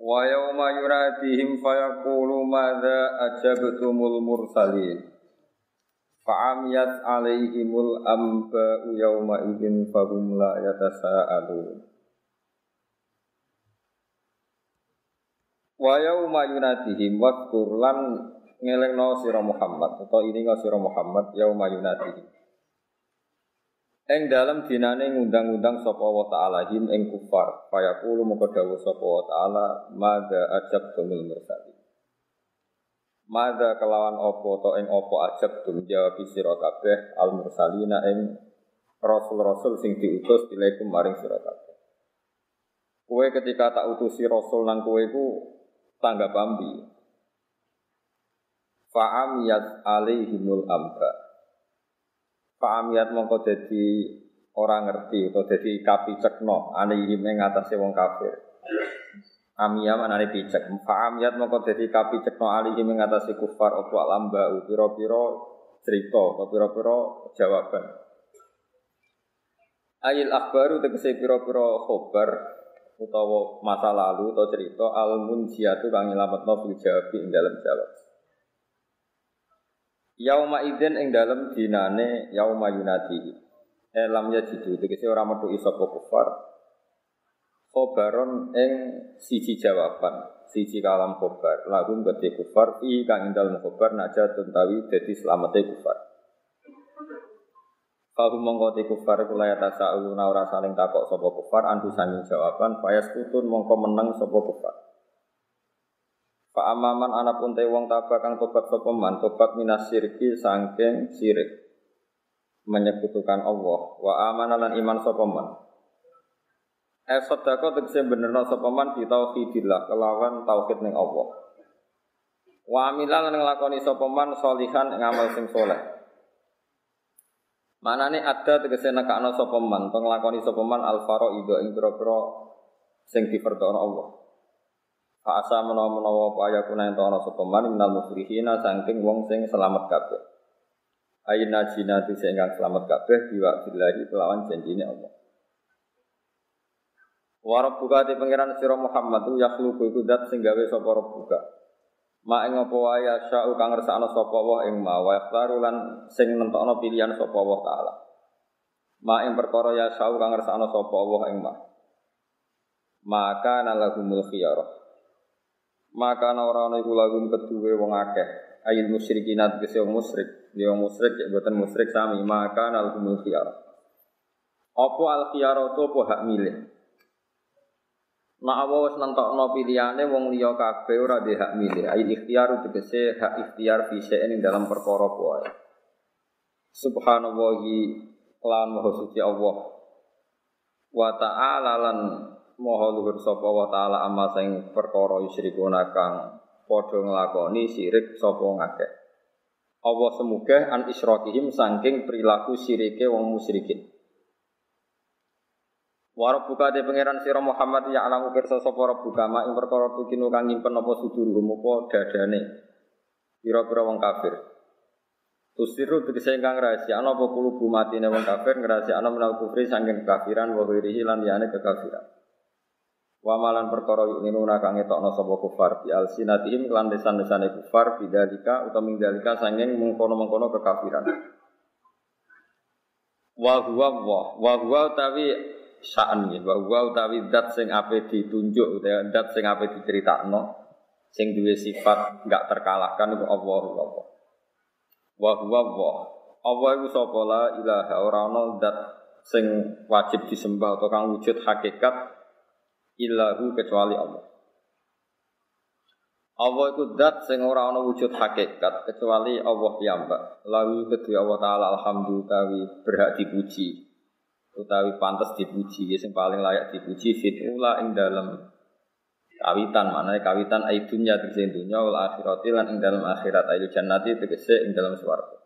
Wa yawma yunadihim fayaqulu madza ajabtumul mursalin. Fa'amiyat alaihimul amba'u yawma idin fahum la yatasa'alun. Wa yawma yunadihim wadkur lan ngelengno sira Muhammad atau ini sira Muhammad yauma yunadihim Eng dalam dinane ngundang-undang sapa wa ta'ala him ing kufar. Fayaqulu moko dawuh sapa wa ta'ala madza ajab tumil mursalin. Mada kelawan opo to ing opo ajab tum jawab sira kabeh al mursalina ing rasul-rasul sing diutus ilaikum maring sira kabeh. Kue ketika tak utusi rasul nang kue ku tangga bambi Fa'amiyat alaihimul amba Fa'amiyat mongko jadi orang ngerti atau jadi kapi cekno anihim ing atase wong kafir. Amiyah manane picek. Fa'amiyat mongko jadi kapi cekno alihim ing atase kufar apa lamba pira-pira cerita apa pira-pira jawaban. Ayil akhbaru tegese pira-pira khobar utawa masa lalu atau cerita al munjiatu kang nyelametno fil jawabi ing dalam jawab. Yauma idzin ing dalem dinane yauma yunadi. Elam ya jidu tegese ora metu sapa kufar. Khobaron ing siji jawaban, siji kalam khobar. Lagu gede kufar i kang ing dalem khobar naja tentawi dadi slamete kufar. Kalau mongko te kufar kula ya tasauluna ora saling takok sapa kufar andu sanging jawaban fayas kutun mongko meneng sapa kufar. Pak amaman anak pun te wong tabah kang tobat sapa man, tobat minas syirki sangking syirik. Menyekutukan Allah wa amana lan iman sapa man. Eh sedekah tegese benerno sapa man tauhidillah kelawan tauhid ning Allah. Wa amila lan nglakoni sapa man salihan ing amal sing saleh. Manane ada tegese nekakno sapa man, penglakoni sapa man al faraidho ing pira-pira sing diperdono Allah. Fa'asa menawa-menawa apa ayakuna ento ana sapa man minal muflihina saking wong sing selamat kabeh. Aina jinati sing kang selamat kabeh biwa billahi kelawan janjine Allah. Wa rabbuka te pangeran sira Muhammad tu yakhluqu iku dat sing gawe sapa rabbuka. Ma ing apa wae sya'u kang ngersakno sapa wa ing ma wa yakhtaru lan sing nentokno pilihan sapa wa taala. Ma ing perkara ya sya'u kang ngersakno sapa wa ing ma. Maka nalahumul khiyarah maka ana ora ana iku lagu kedue wong akeh ayil musyrikin tegese wong musyrik dia wong musyrik ya boten musyrik sami maka al humul khiyar apa al khiyar itu apa hak milih Nah, apa wis nentokno pilihane wong liya kabeh ora di hak milih. Ayil ikhtiar tegese hak ikhtiar fi ing dalam perkara wae. Subhanallahi lan maha suci Allah. Wa ta'ala lan Moho luhur sapa wa taala amma sing perkara yusyrikuna kang padha nglakoni sirik sapa ngakeh. Allah semoga an isyrokihim saking perilaku sirike wong musyrikin. Warab buka de pangeran sira Muhammad ya alamu pirsa sapa rabbuka ma ing perkara tukinu kang nyimpen apa suduruhum apa dadane. Pira-pira wong kafir. Tusiru tegese ingkang rahasia ana apa kulubu matine wong kafir ngrahasia ana menal kufri saking kekafiran wa lan kekafiran. Wa malan perkara yu'minuna kang ngetokno sapa kufar bi alsinatihim lan lesan-lesane kufar bidzalika utawa mingdalika sanging mengkono-mengkono kekafiran. Wa huwa wa wa huwa utawi sa'an wa huwa utawi dat sing ape ditunjuk utawa dat sing ape diceritakno sing duwe sifat enggak terkalahkan iku Allah Allah. Wa huwa wa Allah iku sapa la ilaha ora ana dat sing wajib disembah atau kang wujud hakikat illahu kecuali Allah. Allah itu dat sing ora ana wujud hakikat kecuali Allah piyambak. Lalu kedua Allah taala alhamdulillah berhak dipuji. utawi pantas dipuji sing paling layak dipuji fitula ing dalam kawitan maknanya kawitan aidunya tegese dunya wal akhirati lan ing dalam akhirat ayu jannati tegese ing dalam swarga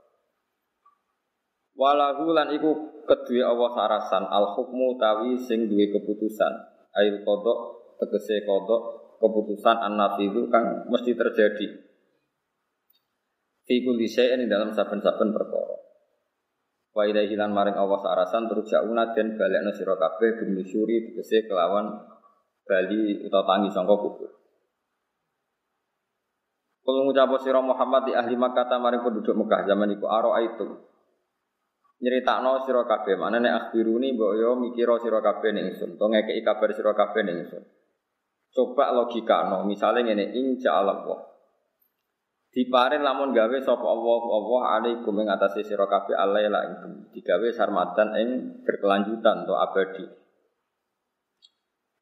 walahu lan iku kedue Allah sarasan al hukmu tawi sing duwe keputusan ail kodok tegese kodok keputusan an itu kang mesti terjadi fi kulli ing dalam saben-saben perkara wa ilaihi lan maring Allah sarasan terus jauna den balekno sira kabeh binusyuri tegese kelawan bali utawa tangi sangka kubur. Kalau sira Muhammad di ahli Makkah maring penduduk Mekah zaman iku aro itu. Nyeritakno sira kabeh, manane akhbiruni mbok yo mikira sira kabeh ning ingsun, to ngekeki kabar sira kabeh ning ingsun. Coba logika no, misalnya ngene insya Allah. Diparin lamun gawe sapa Allah Allah alaikum ing atase sira kabeh alaila ing digawe sarmatan ing berkelanjutan to abadi.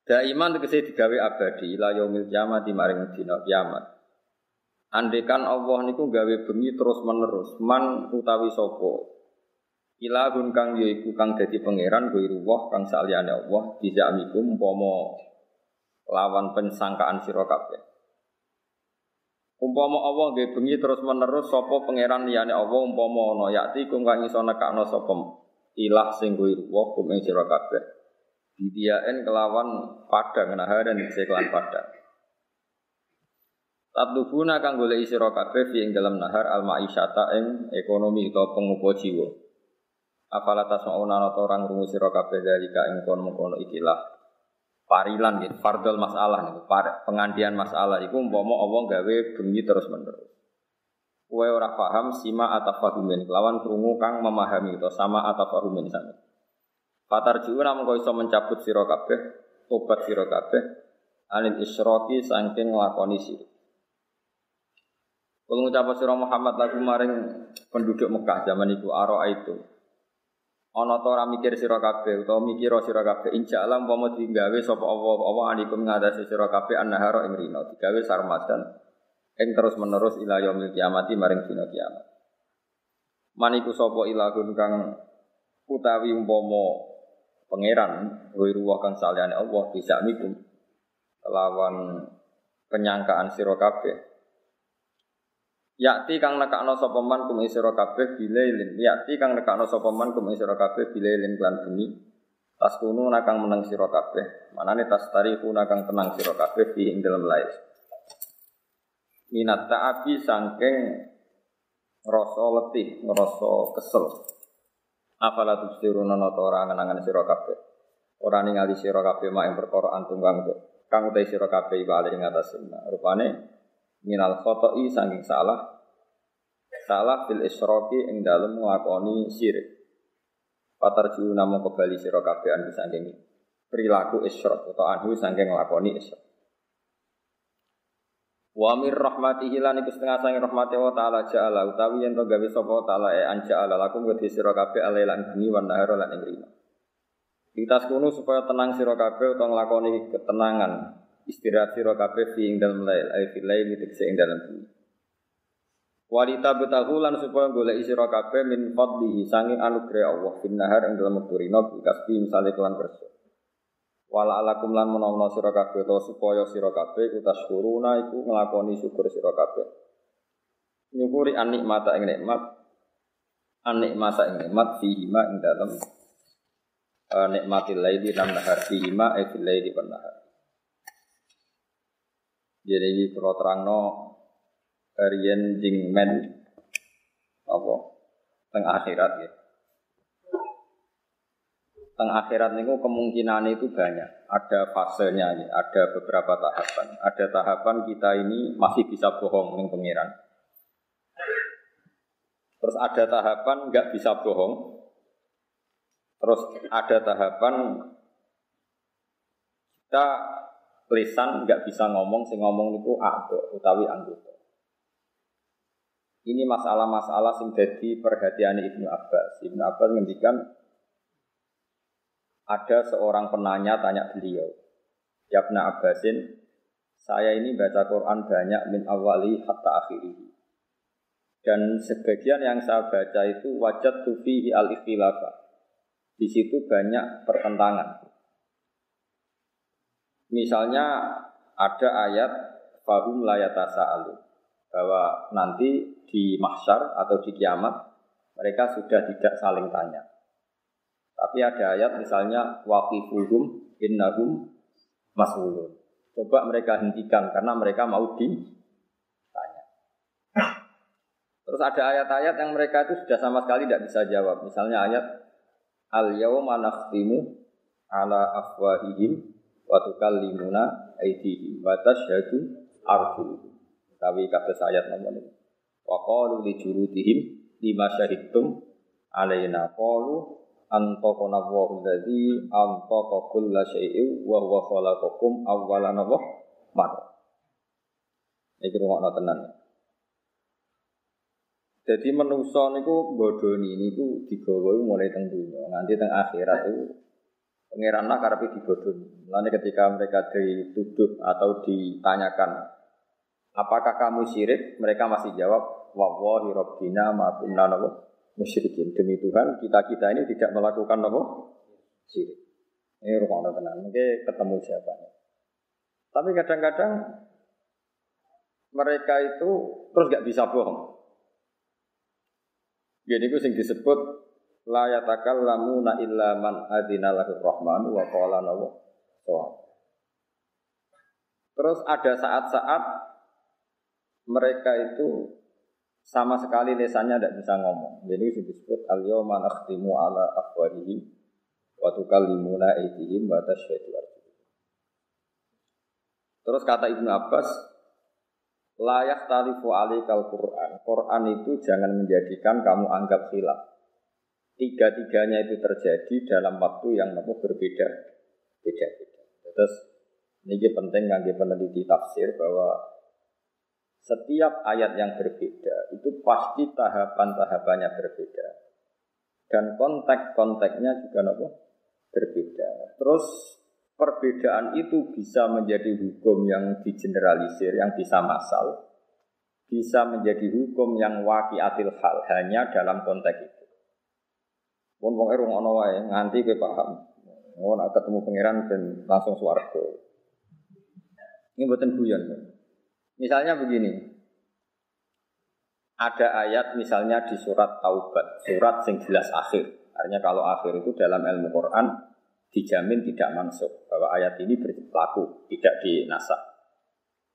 Daiman tegese digawe abadi ila yaumil kiamat maring dina kiamat. Andekan Allah niku gawe bengi terus menerus man utawi sapa Ilahun kang yaiku kang dadi pangeran ruwah kang saliyane Allah bijamikum umpama lawan pensangkaan sira kabeh. Umpama Allah nggih bengi terus menerus sapa pangeran liyane Allah umpama ana yakti kung kang iso nekakno sapa ilah sing ruwah kum ing sira kabeh. Bidiaen kelawan padang naharan dikse kelan padang. Tatlubuna kang golek sira kabeh fi ing dalam nahar al ma'isyata ing ekonomi utawa pengupo jiwa. Afala tasmauna ana orang rungu sira kabeh dari ka ing kono-kono ikilah parilan gitu, fardol masalah gitu, pengandian masalah iku umpama Allah gawe bengi terus menerus. Kowe ora paham sima atafahumin lawan krungu kang memahami itu sama atafahumin sama. Fatar jiwa namun kau iso mencabut siro kabeh, tobat siro kabeh, anil isroki sangking ngelakoni sirik. Kalau ngucap siro Muhammad lagu maring penduduk Mekah zaman itu aro itu. Ono to ora mikir sira kabeh utawa mikira sira kabeh. Insya Allah umpama digawe sapa Allah Allah anikum ngatasi sira kabeh annahara ing rino digawe sarmadan ing terus menerus ila yaumil kiamati maring dina kiamat. Maniku sapa ilahun kang utawi umpama pangeran ruwah kang saliyane Allah bisa mikum lawan penyangkaan sira kabeh Yakti kang nekakno sapa man kum sira kabeh bilailin. Yakti kang nekakno sapa man kum sira kabeh bilailin lan bengi tas kuno nakang meneng sira kabeh. Manane tas tariku nakang tenang sira kabeh di ing dalem lair. Minat ta'abi sangking ngrasa letih ngrasa kesel. Afala tusiruna nata ora angen-angen sira kabeh. Ora ningali sira kabeh mak ing perkara antum kang kang utai sira kabeh iku ing atas. Rupane minal khoto'i saking salah salah fil isroki ing dalem nglakoni syirik. Patar jiu namung kembali sira kabeh anu saking perilaku isyrok atau anhu saking nglakoni isyrok. Wa mir rahmatihi lan iku setengah sange rahmati wa taala ja'ala utawi yen to gawe sapa taala e an ja'ala lakum wa sira kabeh alailan bengi wan nahar lan ing rino. Ditas supaya tenang sira kabeh utawa nglakoni ketenangan istirahat sira kabeh fi ing dalem lail ay fi lail tegese ing dalem bengi. Walita betahu lan supaya golek sira kabeh min fadlihi sanging anugerah Allah fin nahar ing dalem wektu rino kasbi misale kelan kersa. Wala alakum lan menawa sira kabeh to supaya sira kabeh utas kuruna iku nglakoni syukur sira kabeh. Nyukuri an nikmata ing nikmat an nikmata ing nikmat fihi ma ing dalem uh, nikmatil laili lan nahar fihi ma e fil laili wan nahar. Jadi ini kalau terangno Rian jing men apa teng akhirat ya teng akhirat niku kemungkinan itu banyak. Ada fasenya, ada beberapa tahapan. Ada tahapan kita ini masih bisa bohong dengan pengiran. Terus ada tahapan nggak bisa bohong. Terus ada tahapan kita lisan nggak bisa ngomong, sing ngomong itu ado utawi anggota. Ini masalah-masalah sing jadi perhatian Ibnu Abbas. Ibnu Abbas ngendikan ada seorang penanya tanya beliau, Yabna Abbasin, saya ini baca Quran banyak min awali hatta akhiri. Dan sebagian yang saya baca itu wajat tufi al ikhtilafa. di situ banyak pertentangan. Misalnya ada ayat fahum layatasa alu bahwa nanti di mahsyar atau di kiamat mereka sudah tidak saling tanya. Tapi ada ayat misalnya waqifuhum innahum mas'ulun. Coba mereka hentikan karena mereka mau ditanya. Terus ada ayat-ayat yang mereka itu sudah sama sekali tidak bisa jawab. Misalnya ayat al yauma nakhtimu ala afwahihim wa tukallimuna aydihim wa tashhadu arjuluhum. Tapi kata ayat nomor ini. Wa qalu li jurudihim lima syahidtum alaina qalu antaqana Allahu allazi antaqa kulla syai'in wa huwa khalaqakum awwala napa mar. Iki rungokno tenan. Jadi manusa niku bodoni niku digawa mulai teng dunya nganti teng akhirat itu pangeran lah karepe dibodoni. Mulane ketika mereka dituduh atau ditanyakan apakah kamu syirik, mereka masih jawab wallahi rabbina ma kunna musyrikin. Demi Tuhan, kita-kita ini tidak melakukan apa? Syirik. Ini rumah Allah tenang. Mungkin ketemu jawabannya. Tapi kadang-kadang mereka itu terus gak bisa bohong. Jadi itu yang disebut la yatakallamu illa man adina lahu rahman wa qala nawa Terus ada saat-saat mereka itu sama sekali lesannya tidak bisa ngomong. Jadi disebut al yawma nakhtimu ala afwahihim wa tukallimuna aydihim wa tasyhadu Terus kata Ibnu Abbas, layak talifu alikal Quran. Quran itu jangan menjadikan kamu anggap khilaf. Tiga-tiganya itu terjadi dalam waktu yang namun berbeda. Beda-beda. Terus ini penting bagi peneliti tafsir bahwa setiap ayat yang berbeda itu pasti tahapan-tahapannya berbeda. Dan konteks-konteksnya juga nopo berbeda. Terus perbedaan itu bisa menjadi hukum yang digeneralisir, yang bisa masal, bisa menjadi hukum yang wakiatil hal hanya dalam konteks itu. Pun wong erung ono wae nganti kowe paham. Oh, nak ketemu pangeran dan langsung swarga. Ini buatan guyon. Misalnya begini, ada ayat misalnya di surat Taubat, surat sing jelas akhir. Artinya kalau akhir itu dalam ilmu Quran dijamin tidak masuk bahwa ayat ini berlaku, tidak dinasak.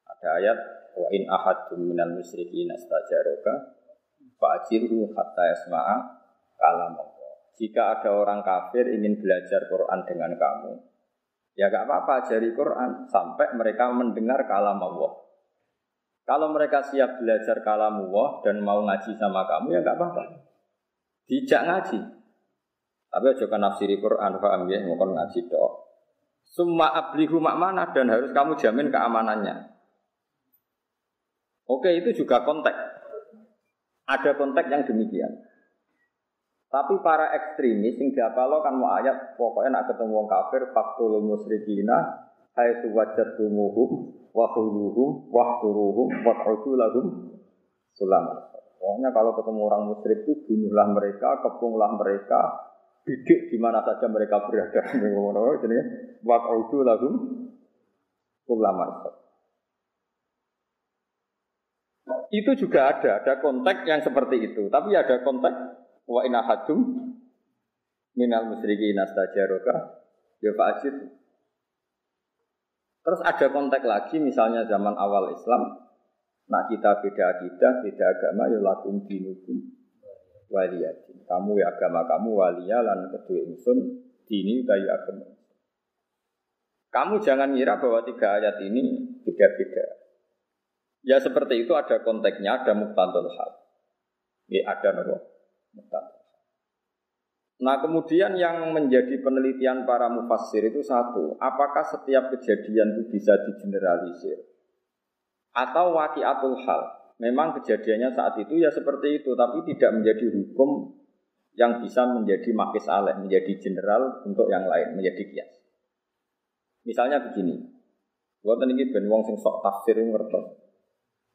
Ada ayat wa in ahadum minal musyrikin astajaroka fa'jirhu hatta yasma'a kalam Allah. Jika ada orang kafir ingin belajar Quran dengan kamu, ya gak apa-apa ajari Quran sampai mereka mendengar kalam Allah. Kalau mereka siap belajar kalamullah dan mau ngaji sama kamu ya nggak apa-apa. Dijak ngaji. Tapi aja kan nafsiri Quran paham ya, mau ngaji dok. Summa ablihu mana dan harus kamu jamin keamanannya. Oke, itu juga konteks. Ada konteks yang demikian. Tapi para ekstremis yang lo kan mau ayat pokoknya nak ketemu wong kafir faktul musyrikina hai suwajat tumuhum wahuluhum wahturuhum waq'udu lahum sulam. Pokoknya kalau ketemu orang musyrik itu bunuhlah mereka, kepunglah mereka, bidik di mana saja mereka berada. Jadi waq'udu lahum sulam. Itu juga ada, ada konteks yang seperti itu. Tapi ada konteks wa inahadum minal musyrikin astajaroka ya fa'ajid Terus ada konteks lagi misalnya zaman awal Islam, nak kita beda akidah, beda agama, ya lakum dinukum waliyatin. Kamu ya agama kamu walia lan kedua insun dini kayu agama. Kamu jangan ngira bahwa tiga ayat ini beda-beda. Ya seperti itu ada konteksnya, ada muktantul hal. Ya ada muktantul Nah kemudian yang menjadi penelitian para mufassir itu satu, apakah setiap kejadian itu bisa digeneralisir? Atau wakiatul hal, memang kejadiannya saat itu ya seperti itu, tapi tidak menjadi hukum yang bisa menjadi makis aleh, menjadi general untuk yang lain, menjadi kias. Misalnya begini, buat ini ben wong sing sok tafsir ngerti.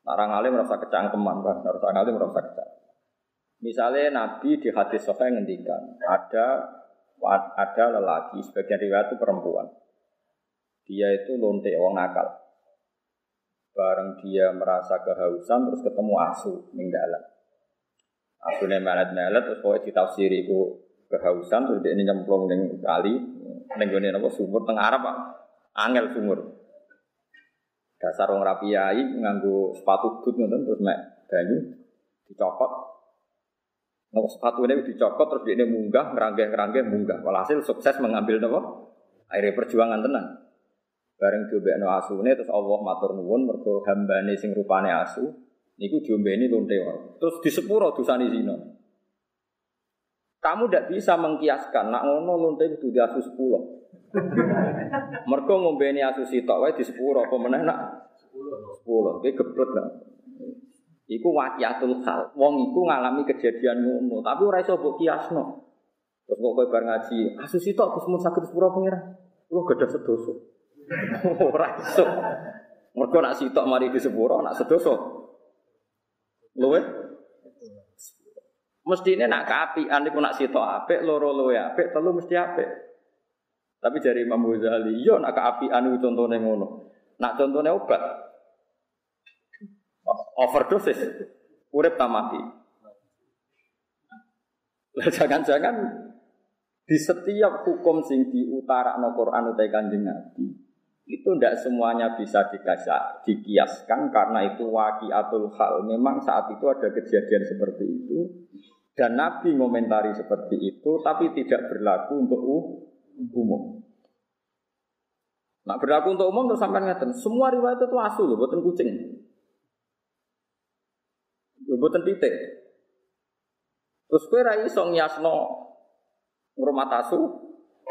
Narang alim merasa kecangkeman, bah, narang alim merasa kecangkeman. Misalnya Nabi di hadis Sahih ngendikan ada ada lelaki, sebagian riwayat itu perempuan. Dia itu lonte wong nakal. Bareng dia merasa kehausan terus ketemu asu ning dalan. Asune melet-melet terus pokoke ditafsiri iku kehausan terus dia ini nyemplung ning kali ning gone napa sumur teng Arab Pak. Angel sumur. Dasar wong rapi nganggo sepatu but ngoten terus mek banyu dicopot Nopo sepatu ini dicopot terus dia ini munggah, ngeranggeh ngeranggeh munggah. Walhasil sukses mengambil nopo akhirnya perjuangan tenan. Bareng no asu ini terus Allah matur nuwun mergo hambane sing rupane asu niku ini lonte Terus di sepuro dosane zina. Kamu tidak bisa mengkiaskan nak ngono lonte itu di asu sepuluh. mergo ngombeni asu sitok wae di sepuro meneh nak sepuluh. Iki geblek lah. Iku wakiatul hal. Wong iku ngalami kejadian ngono, tapi ora iso mbok kiasno. Terus kok kowe bar ngaji, asus itu aku semua sakit sepura pengira. Lu gadah sedoso. ora iso. Mergo nak sitok mari di sepura, nak sedoso. Luwe Mestine nak kaapian iku nak sitok apik, loro luwe apik, telu mesti apik. Tapi dari Imam Ghazali, yo nak kaapian iku contone ngono. Nak contone obat, overdosis, urip tak mati. jangan-jangan di setiap hukum sing utara Quran utai kanjeng Nabi itu tidak semuanya bisa dikasih, dikiaskan karena itu wakiatul hal. Memang saat itu ada kejadian seperti itu dan Nabi ngomentari seperti itu tapi tidak berlaku untuk umum. Nah berlaku untuk umum terus sampai ngeten, semua riwayat itu asu loh, buatan kucing. Yo mboten titik. Terus kowe ra iso ngiasno ngrumat asu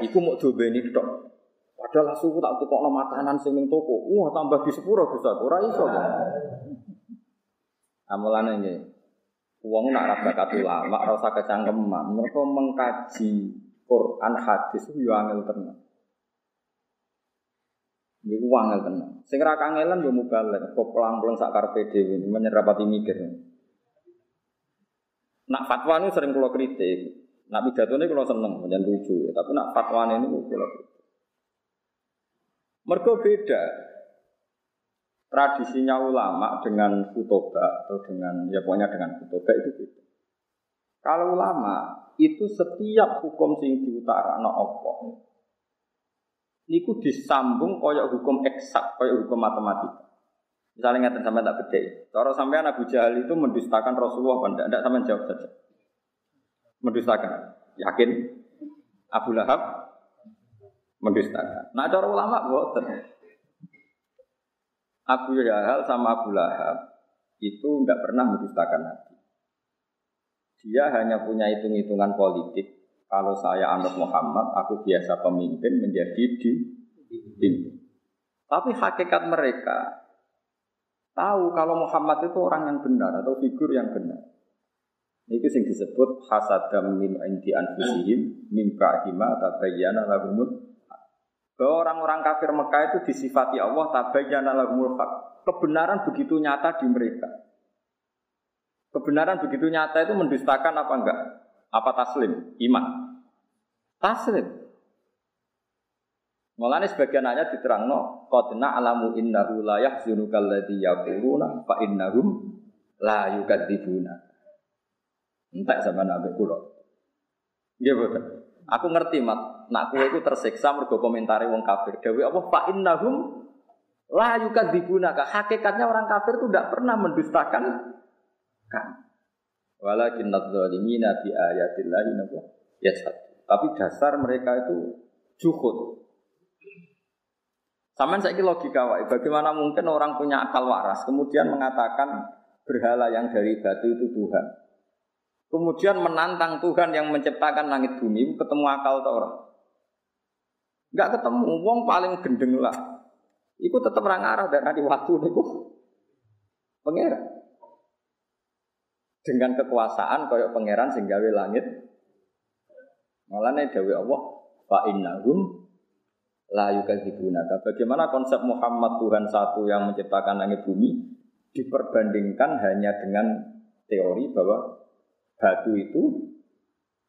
iku mau dobeni tok. Padahal asu tak tukokno makanan sing ning toko. Wah, tambah di sepuro bisa ora iso. Amalane nggih. Wong nak ra bakat ulama, ora usah kecangkeman. Mereka mengkaji Quran hadis yo angel tenan. Iku angel tenan. Sing ra kangelan yo mubalek, kok pelang-pelang sak karepe dhewe menyerapati mikir. Nak fatwa ini sering kalau kritik. Nak pidato ini kalau seneng, jangan lucu. Tapi nak fatwa ini kalau kritik. Mereka beda. Tradisinya ulama dengan kutoba atau dengan ya pokoknya dengan kutoba itu beda. Kalau ulama itu setiap hukum sing diutara no Allah niku disambung koyok hukum eksak, koyok hukum matematika. Misalnya ngatakan sampai tak. Kalau sampai Abu Jahal itu mendustakan Rasulullah, tidak, tidak sampai jawab saja. Mendustakan, yakin? Abu Lahab mendustakan. Nah cara ulama boten. Abu Jahal sama Abu Lahab itu tidak pernah mendustakan Nabi. Dia hanya punya hitung-hitungan politik. Kalau saya anut Muhammad, aku biasa pemimpin menjadi di pimpin. Tapi hakikat mereka tahu kalau Muhammad itu orang yang benar atau figur yang benar. Ini sing disebut hasadam min indi anfusihim min ba'dima tabayyana lahumul bahwa orang-orang kafir Mekah itu disifati Allah tabayyana lahumul haq. Kebenaran begitu nyata di mereka. Kebenaran begitu nyata itu mendustakan apa enggak? Apa taslim? Iman. Taslim. Mulane sebagian ayat diterangno qadna alamu innahu la yahzunuka alladhi yaquluna fa innahum la yukadzibuna. Entek sama nabi kula. Nggih boten. Aku ngerti mat, nak kowe iku tersiksa mergo komentari wong kafir. Dewi apa fa innahum la yukadzibuna. Hakikatnya orang kafir itu tidak pernah mendustakan kan. Walakin nadzalimina bi ayatillahi ya Tapi dasar mereka itu juhud, Saman saya logika wae. Bagaimana mungkin orang punya akal waras kemudian mengatakan berhala yang dari batu itu Tuhan. Kemudian menantang Tuhan yang menciptakan langit bumi ketemu akal atau orang? Enggak ketemu. Wong paling gendeng lah. Iku tetap orang arah dan di waktu niku pangeran. Dengan kekuasaan koyok pangeran sehingga langit. Malah nih Allah, fa innahum la yukadzibunaka. Bagaimana konsep Muhammad Tuhan satu yang menciptakan langit bumi diperbandingkan hanya dengan teori bahwa batu itu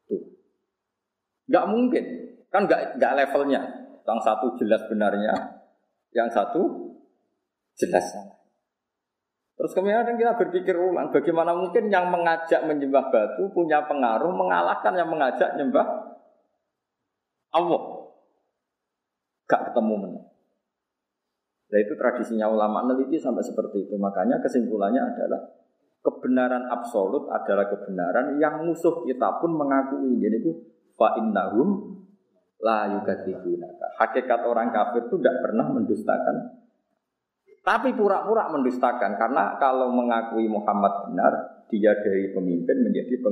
tuh. Nggak mungkin. Kan nggak nggak levelnya. Yang satu jelas benarnya, yang satu jelas. Terus kemudian kita berpikir ulang, bagaimana mungkin yang mengajak menyembah batu punya pengaruh mengalahkan yang mengajak menyembah Allah. Gak ketemu menang. Nah itu tradisinya ulama neliti sampai seperti itu. Makanya kesimpulannya adalah kebenaran absolut adalah kebenaran yang musuh kita pun mengakui. Jadi itu fa innahum la yukadzibunaka. Hakikat orang kafir itu tidak pernah mendustakan tapi pura-pura mendustakan karena kalau mengakui Muhammad benar, dia dari pemimpin menjadi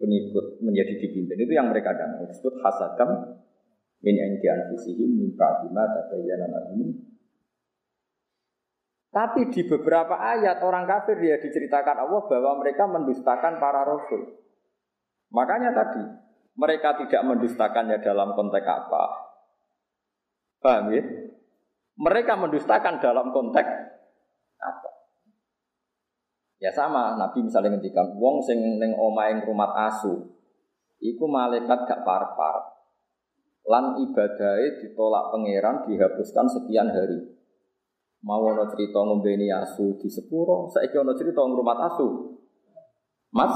pengikut, menjadi dipimpin. Itu yang mereka dan disebut hasadam min indi anfusihim min ba'di ma tabayyana lahum tapi di beberapa ayat orang kafir dia diceritakan Allah bahwa mereka mendustakan para rasul. Makanya tadi mereka tidak mendustakannya dalam konteks apa? Paham ya? Mereka mendustakan dalam konteks apa? Ya sama, Nabi misalnya ngendikan wong sing ning omahe rumah asu, iku malaikat gak par-par. Lan ibadahnya ditolak pangeran dihapuskan sekian hari. Mau ono cerita ngombeni asu di sepuro, saiki ono cerita ngrumat asu. Mas,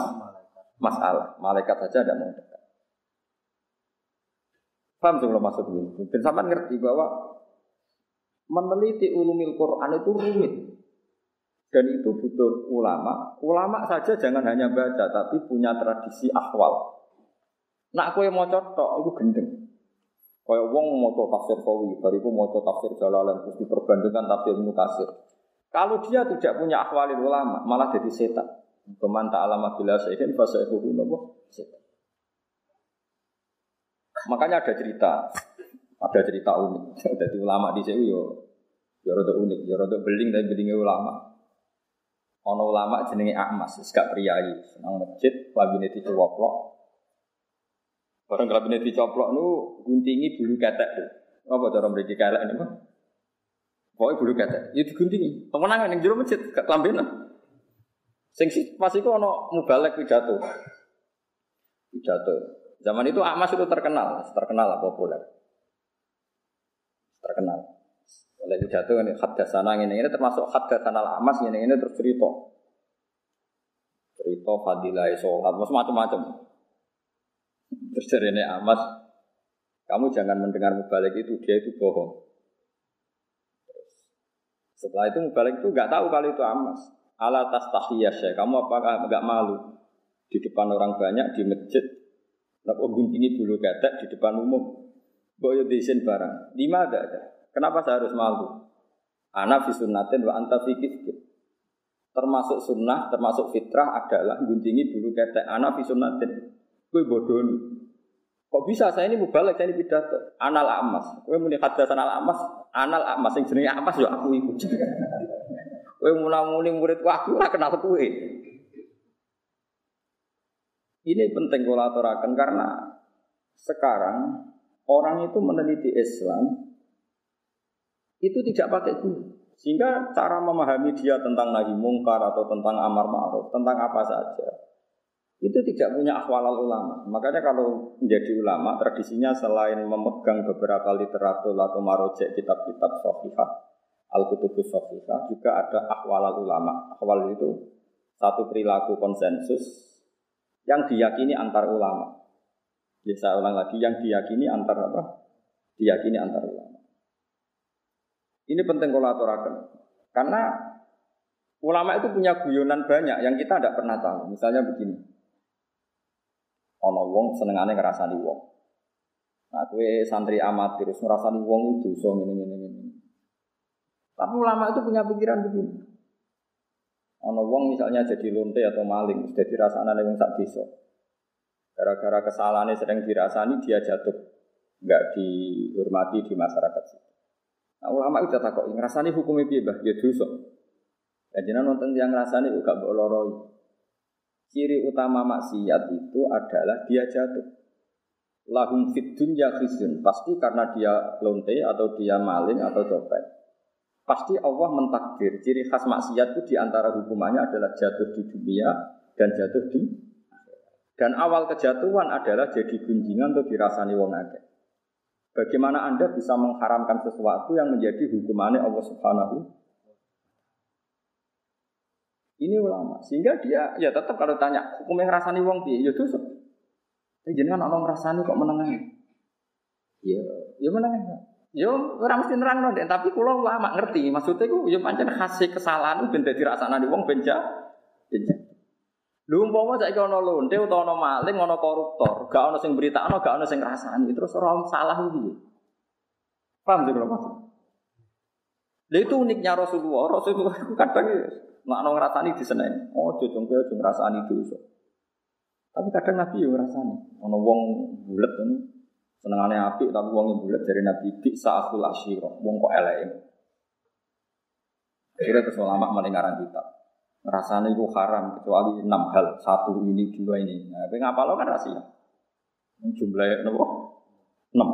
masalah. Malaikat saja tidak mau dekat. Paham kalau maksud ini? Dan sampai ngerti bahwa meneliti ulumil Quran itu rumit. Dan itu butuh ulama. Ulama saja jangan hanya baca, tapi punya tradisi akwal. Nak kue mau cocok, itu gendeng. Kayak wong mau tafsir Sawi, bariku mau tafsir Jalalan, terus diperbandingkan tafsir Mukasir. Kalau dia tidak punya akhwalil ulama, malah jadi setan. Keman ta'alama bila sehin, fasaihuhu nopo setan. Makanya ada cerita, ada cerita unik. Jadi ulama di sini yo, yo rada unik, yo rada beling dan belingnya ulama. Ono ulama jenenge Ahmas, gak priayi, senang masjid, lagi neti cowoklok, Barang kelabine dicoplok nu guntingi bulu ketek tuh. Apa cara mriki kelek niku? Pokoke bulu ketek. Ya diguntingi. Temenan ning jero masjid gak kelambenan. Sing pas iku ana mubalek pidato. Pidato. Zaman itu Ahmas itu terkenal, terkenal lah populer. Terkenal. Oleh pidato ini hadasana ini, ini termasuk hadasana Ahmas ini, ini terus cerita. Cerita fadilah sholat, macam-macam. Terus ini Amas, kamu jangan mendengar mubalik itu, dia itu bohong. setelah itu mubalik itu nggak tahu kalau itu Amas. Ala tas ya, kamu apakah nggak malu di depan orang banyak di masjid? Kenapa ini dulu ketek di depan umum? Boyo desain barang. Lima ada ada. Kenapa saya harus malu? Anak sunnatin wa anta Termasuk sunnah, termasuk fitrah adalah guntingi dulu ketek. Anak sunnatin. Bodoh nih. Kok bisa saya ini mubalek, saya ini pidato. Anal amas. Gue muni hadasan anal amas, anal amas yang jenenge amas ya aku ikut. Gue muni murid aku ora kenal kue. Ini penting kalau aturakan karena sekarang orang itu meneliti Islam itu tidak pakai guru. Sehingga cara memahami dia tentang nahi mungkar atau tentang amar ma'ruf, tentang apa saja, itu tidak punya akhwalal ulama. Makanya kalau menjadi ulama, tradisinya selain memegang beberapa literatur atau marojek kitab-kitab sofifah, al-kutubus sofifah, juga ada akhwalal ulama. Akhwal itu satu perilaku konsensus yang diyakini antar ulama. Bisa ulang lagi, yang diyakini antar apa? Diyakini antar ulama. Ini penting kalau aturakan. Karena ulama itu punya guyonan banyak yang kita tidak pernah tahu. Misalnya begini, Ono wong senengane ngrasani wong. Nah, kue santri amatir terus ngrasani wong itu so ini ini ini. Tapi ulama itu punya pikiran begini. Ono wong misalnya jadi lonte atau maling, sudah dirasana wong sak desa. Gara-gara kesalahannya sedang dirasani dia jatuh, nggak dihormati di masyarakat. Nah, ulama itu tak kok ngrasani hukumnya piye, Bah? Ya dosa. Ya jenengan nonton yang ngrasani uga mbok loroi. Ciri utama maksiat itu adalah dia jatuh. Lahum fit dunya khizyun. Pasti karena dia lonte atau dia maling atau copet. Pasti Allah mentakdir. Ciri khas maksiat itu di antara hukumannya adalah jatuh di dunia dan jatuh di Dan awal kejatuhan adalah jadi gunjingan untuk dirasani wong akeh. Bagaimana Anda bisa mengharamkan sesuatu yang menjadi hukumannya Allah Subhanahu ini ulama. Sehingga dia ya tetap kalau tanya hukumnya ngerasani wong piye ya dosa. Tapi jenengan ana ngrasani kok menengahi. Ya, ya menengahi. Ya ora mesti nerang deh, tapi kula ulama ngerti. Maksudnya ku ya pancen khas kesalahan ben dadi rasane wong benja. Benja. Lu umpama saiki ana lonte utawa ana maling, ana koruptor, gak ana sing beritakno, gak ana sing ngrasani, terus ora salah piye? Paham sih kalau maksud? Lha itu uniknya Rasulullah. Rasulullah itu kadang ana ngrasani diseneni. Oh, jojong kowe aja ngrasani dosa. Tapi kadang Nabi yo ngrasani. Ana wong bulet ngono. Senengane apik tapi wong bulet dari Nabi bi sa'atul asyira. Wong kok eleke. Akhirnya terus ulama mendengaran kitab. Rasanya itu haram kecuali enam hal. Satu ini, dua ini. Nah, ngapa lo kan rahasia. Jumlahnya apa? Enam.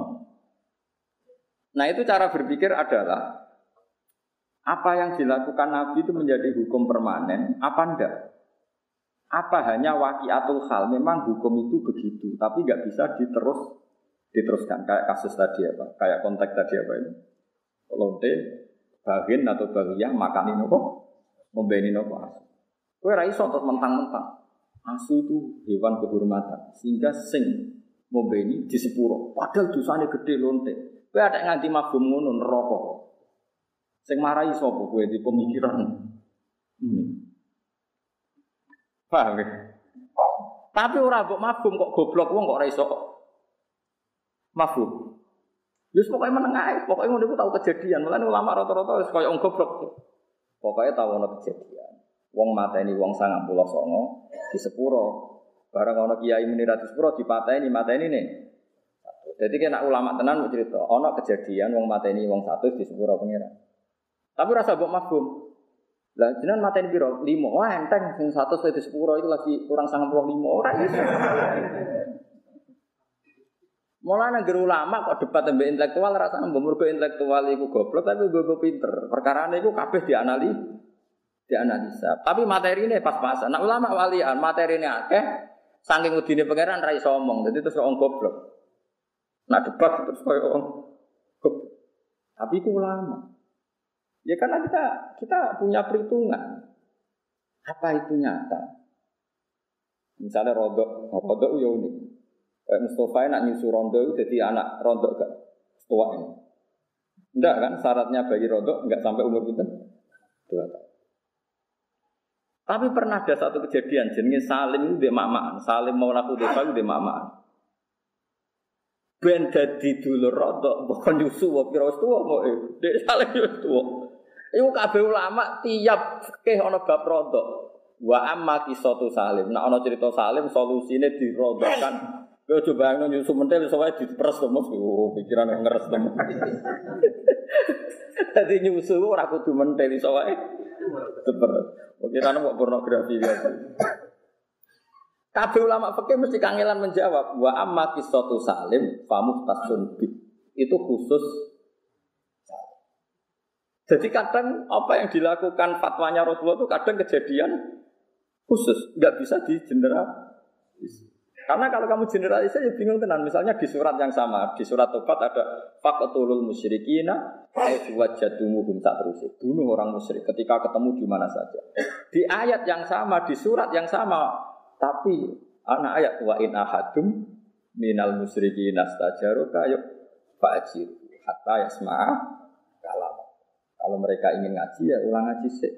Nah itu cara berpikir adalah apa yang dilakukan Nabi itu menjadi hukum permanen, apa enggak? Apa hanya wakiatul hal? Memang hukum itu begitu, tapi nggak bisa diterus diteruskan kayak kasus tadi apa? Kayak konteks tadi apa ini? Lonte, bagian atau bagiyah makanin apa? membeni nopo asu. Kowe ra iso terus mentang-mentang. Asu itu hewan kehormatan sehingga sing membeni di sepuro. Padahal dosane gede lonte. Kowe ada nganti mabum ngono neraka. Sing marahi sapa kowe di pemikiran. Paham ya? Tapi ora mbok mabum kok goblok wong kok ora iso mabum. Yus pokoknya menengah, pokoknya ngono iku tau kejadian. Mulane ulama rata-rata wis koyo goblok. Pokoknya tahu ono kejadian. Wong mata ini wong sangat pulau songo di sepuro. Barang ono kiai muni sepuro di mata ini mata ini nih. Jadi kena ulama tenan mau cerita. Ono kejadian wong mata ini wong satu di sepuro pengiran. Tapi rasa buat mafhum. Lah jenengan mata ini biro limo. Wah enteng sing satu di sepuro itu lagi kurang sangat pulau limo orang itu. Mulai negeri ulama kok debat tembak intelektual rasanya mbok intelektual itu goblok tapi gue pinter. Perkara ini gue kabeh dianali dianalisa. Tapi materi ini pas-pasan. Nah ulama walian materi ini akeh saking udine pangeran ra iso omong. Jadi terus orang goblok. Nah debat terus koyo orang goblok. Tapi itu ulama. Ya karena kita kita punya perhitungan. Apa itu nyata? Misalnya rodok, rodok ya unik. Kayak Mustafa nak nyusu rondo itu jadi anak rondo gak tua ini. Enggak kan syaratnya bagi rondo enggak sampai umur kita dua. Tapi pernah ada satu kejadian jenenge Salim dia mamaan. Salim mau laku desa dia mamaan. Ben dadi dulur rondo bukan nyusu wa pira tua mau eh. Dek Salim wis tua. Iku kabeh ulama tiap fikih ana bab rondo. Wa amma kisatu Salim. Nah ana cerita Salim solusine dirondokan Gue coba yang nyusu mentel soalnya diperes tuh mas, oh, pikiran ngeres tuh. Jadi nyusu ora kudu mentel soalnya diperes. Pikiran mau pornografi ya. Kabeh ulama fikih mesti kangelan menjawab wa amma kisatu salim famuh tasun Itu khusus jadi kadang apa yang dilakukan fatwanya Rasulullah itu kadang kejadian khusus, nggak bisa di general. Karena kalau kamu generalisasi ya bingung tenan. Misalnya di surat yang sama, di surat Tobat ada faqtulul musyrikina wajadumuhum tak terus. Bunuh orang musyrik ketika ketemu di mana saja. Di ayat yang sama, di surat yang sama, tapi anak ayat wa in ahadum minal musyrikina stajaruka yuk fa'jir hatta yasma'a. Kalau mereka ingin ngaji ya ulang ngaji sih.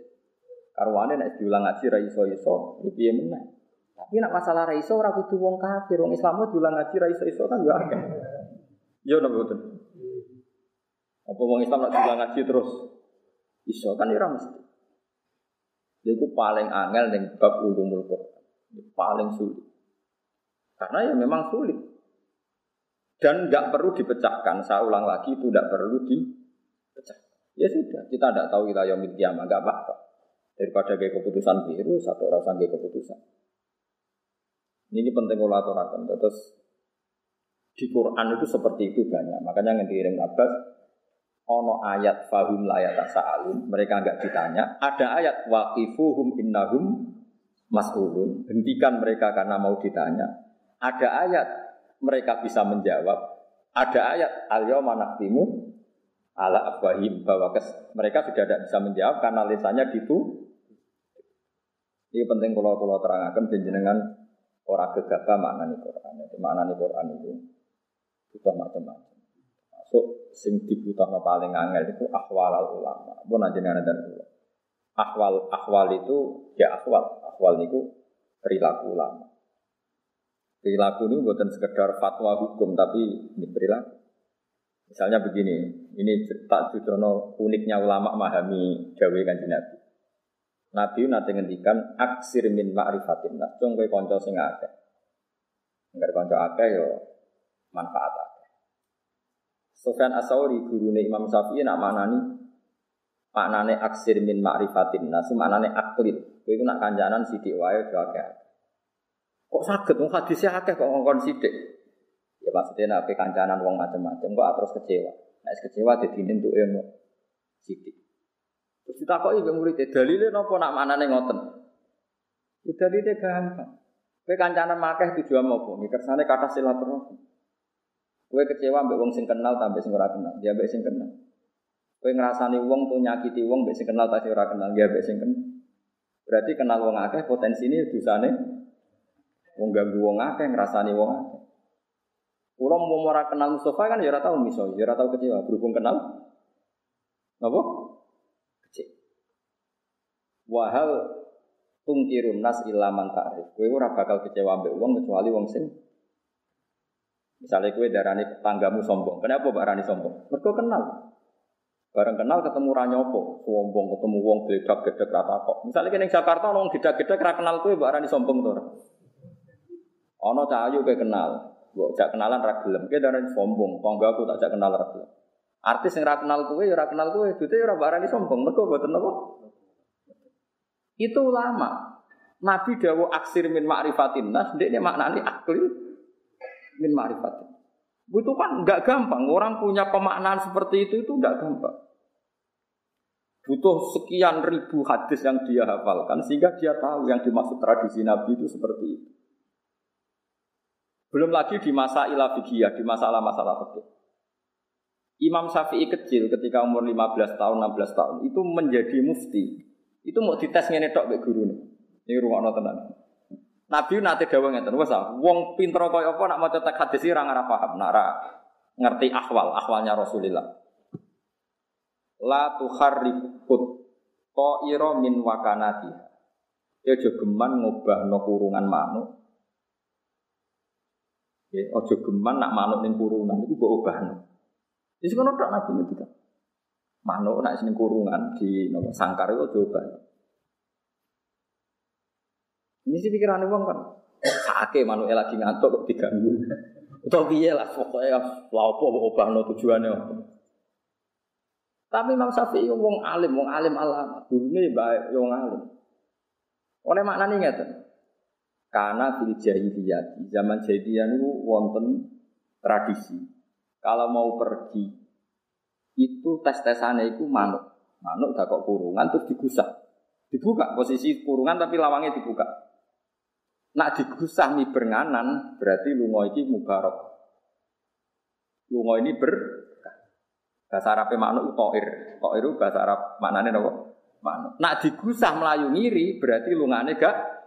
Karwane nek diulang ngaji ra iso-iso, ya piye meneh. Tapi nak masalah raiso ora kudu wong kafir, wong Islam diulang ngaji raiso iso kan ya akeh. Yo napa betul. Apa wong Islam nak diulang ngaji terus iso kan ora mesti. Itu paling angel ning bab ulumul Quran. Paling sulit. Karena ya memang sulit. Dan nggak perlu dipecahkan. Saya ulang lagi itu tidak perlu dipecahkan. Ya sudah, kita tidak tahu kita yang kiamat, nggak apa-apa. Daripada kayak keputusan biru, satu orang kayak keputusan. Ini penting kalau aturakan. Terus di Quran itu seperti itu banyak. Makanya yang diiring Abbas, ono ayat fahum layat sa'alun. Mereka enggak ditanya. Ada ayat waqifuhum innahum mas'ulun. Hentikan mereka karena mau ditanya. Ada ayat mereka bisa menjawab. Ada ayat al-yawma ala afwahim bahwa kes, mereka sudah tidak bisa menjawab karena lisannya gitu. Ini penting kalau kalau terangkan jenengan orang gegabah makna Quran. Jadi makna Quran itu butuh macam-macam. Masuk sing dibutuhno paling angel itu ahwal ulama. Pun jenengan dan ulama. Ahwal ahwal itu ya ahwal. Ahwal itu perilaku ulama. Perilaku ini bukan sekedar fatwa hukum, tapi ini perilaku. Misalnya begini, ini tak judono uniknya ulama memahami Jawa kan Nabi. Nabi nanti ngendikan aksir min ma'rifatin nas, cung kowe kanca sing akeh. Enggar kanca akeh yo manfaat akeh. Sufyan Asauri gurune Imam Syafi'i nak manani maknane aksir min ma'rifatin nas, maknane aklid. Kowe iku nak kancanan sithik wae yo akeh. Kok sakit? Wong hadisnya akeh kok ngongkon sidik. Ya maksudnya nabi kancanan wong macam-macam kok terus kecewa. Nah, kecewa jadi untuk ilmu sidik. Terus kita kok ibu murid dalilnya nopo nak mana nih ngoten. Ya dalilnya gampang. Kue kancanan makeh tujuan apa? Mikir sana kata silaturahmi. Kue kecewa mbek wong sing kenal tambah sing ora kenal. Dia mbek sing kenal. Kue ngerasani wong tuh nyakiti wong mbek sing kenal tapi ora kenal. Dia mbek sing kenal. Berarti kenal wong akeh potensi ini dosane Wong ganggu wong akeh ngrasani wong akeh. Kulo mau ora kenal Mustafa kan ya ora tau miso, ya ora tau kecewa berhubung kenal. Napa? Kecewa. Wahal tungkirun nas ilaman ta'rif. Kowe ora bakal kecewa ambek wong kecuali wong sing Misalnya kue darani tanggamu sombong, kenapa Mbak Rani sombong? Mereka kenal. Bareng kenal ketemu ranyopo, sombong ketemu wong geledak gedek rata kok. Misalnya kene Jakarta nong gedek gedek ra kenal kue Mbak Rani sombong tuh. Ono cahayu kayak kenal, gua jak kenalan ragilem, kayak dari sombong, tongga aku tak jak kenal ragilem. Artis yang kenal kue, ya kenal kue, itu ya barani sombong, mereka buat apa? Itu lama. Nabi dawo aksir min ma'rifatin nas, dia ini maknanya akli min ma'rifatin. Itu kan nggak gampang. Orang punya pemaknaan seperti itu itu nggak gampang. Butuh sekian ribu hadis yang dia hafalkan sehingga dia tahu yang dimaksud tradisi Nabi itu seperti itu. Belum lagi di masa ilah di masalah-masalah fikih. Imam Syafi'i kecil ketika umur 15 tahun, 16 tahun itu menjadi mufti. Itu mau dites ngene tok mbek gurune. Ini rungokno tenan. Nabi nate dawuh ngeten, wes ah, wong pinter kaya apa nak maca teks hadis ora ora paham, nak ora ngerti ahwal, ahwalnya Rasulullah. La tukharrifut ta'ira min wakanati. Ya aja geman ngubahno kurungan manuk Ya, ojo geman nak manuk ning kurungan itu mbok obahno. Wis ngono tok nabi ngendika. Manuk nak sing kurungan di nopo sangkar itu ojo. Ini sih pikiran wong kan. Sake manuk lagi ngantuk kok diganggu. Utawa piye lah pokoknya lha apa mbok obahno tujuane. Tapi Imam Syafi'i wong alim, wong alim alam. Gurune baik wong alim. Oleh maknane ngeten. Karena fil jahiliyah, zaman jahiliyah itu wonten tradisi. Kalau mau pergi itu tes-tesannya itu manuk. Manuk gak kok kurungan terus digusah. Dibuka posisi kurungan tapi lawangnya dibuka. Nak digusah mi bernganan berarti lungo ini mubarok. Lungo ini ber bahasa Arab manuk toir. Toir itu bahasa Arab maknanya apa? Manuk. Nak digusah melayu ngiri berarti lungane gak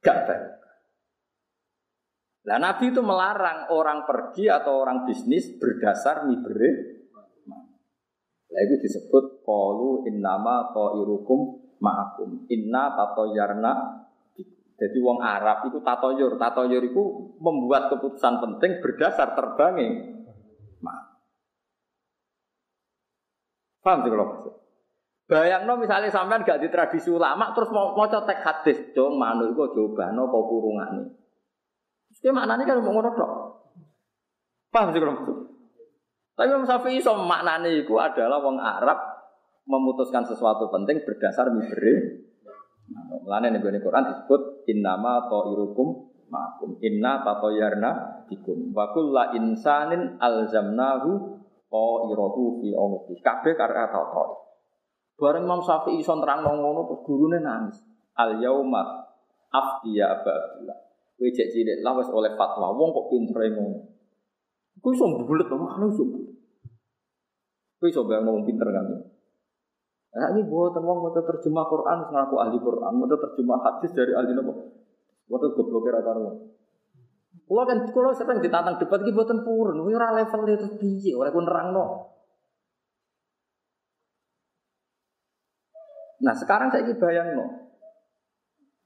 Gak baik. Nah Nabi itu melarang orang pergi atau orang bisnis berdasar mibere. Nah itu disebut kalu innama irukum ma'akum inna yarna. jadi wong Arab itu tatoyur, tatoyur itu membuat keputusan penting berdasar terbangnya. Paham sih kalau maksud? Bayang no misalnya sampean gak di tradisi ulama terus mau mau tek hadis dong coba no kau kurungan nih. Terus maknanya kan mau ngono dok. Paham sih kalau Tapi Imam Syafi'i so maknanya itu adalah wong Arab memutuskan sesuatu penting berdasar mibere. Mulane nih Quran disebut innama irukum makum inna tatoyarna bikum wa la insanin alzamnahu ta'irahu fi unuqi kabeh karena tau Bareng Imam Syafi'i iso nerang ngono terus gurune nangis. Al yauma afdiya Aba Abdullah. Kowe cek cilik lah wis oleh fatwa. Wong kok pinter ngono. Kowe iso bulet to, mana iso. Kowe iso ngomong pinter kan. Nah ini buatan wong mau terjemah Quran, ngaku ahli Quran, mau terjemah hadis dari ahli nopo. Waduh goblok kira karo. Kalau kan kalau sering ditantang debat iki buatan purun, ora level itu piye, ora ku nerangno. Nah sekarang saya bayang no.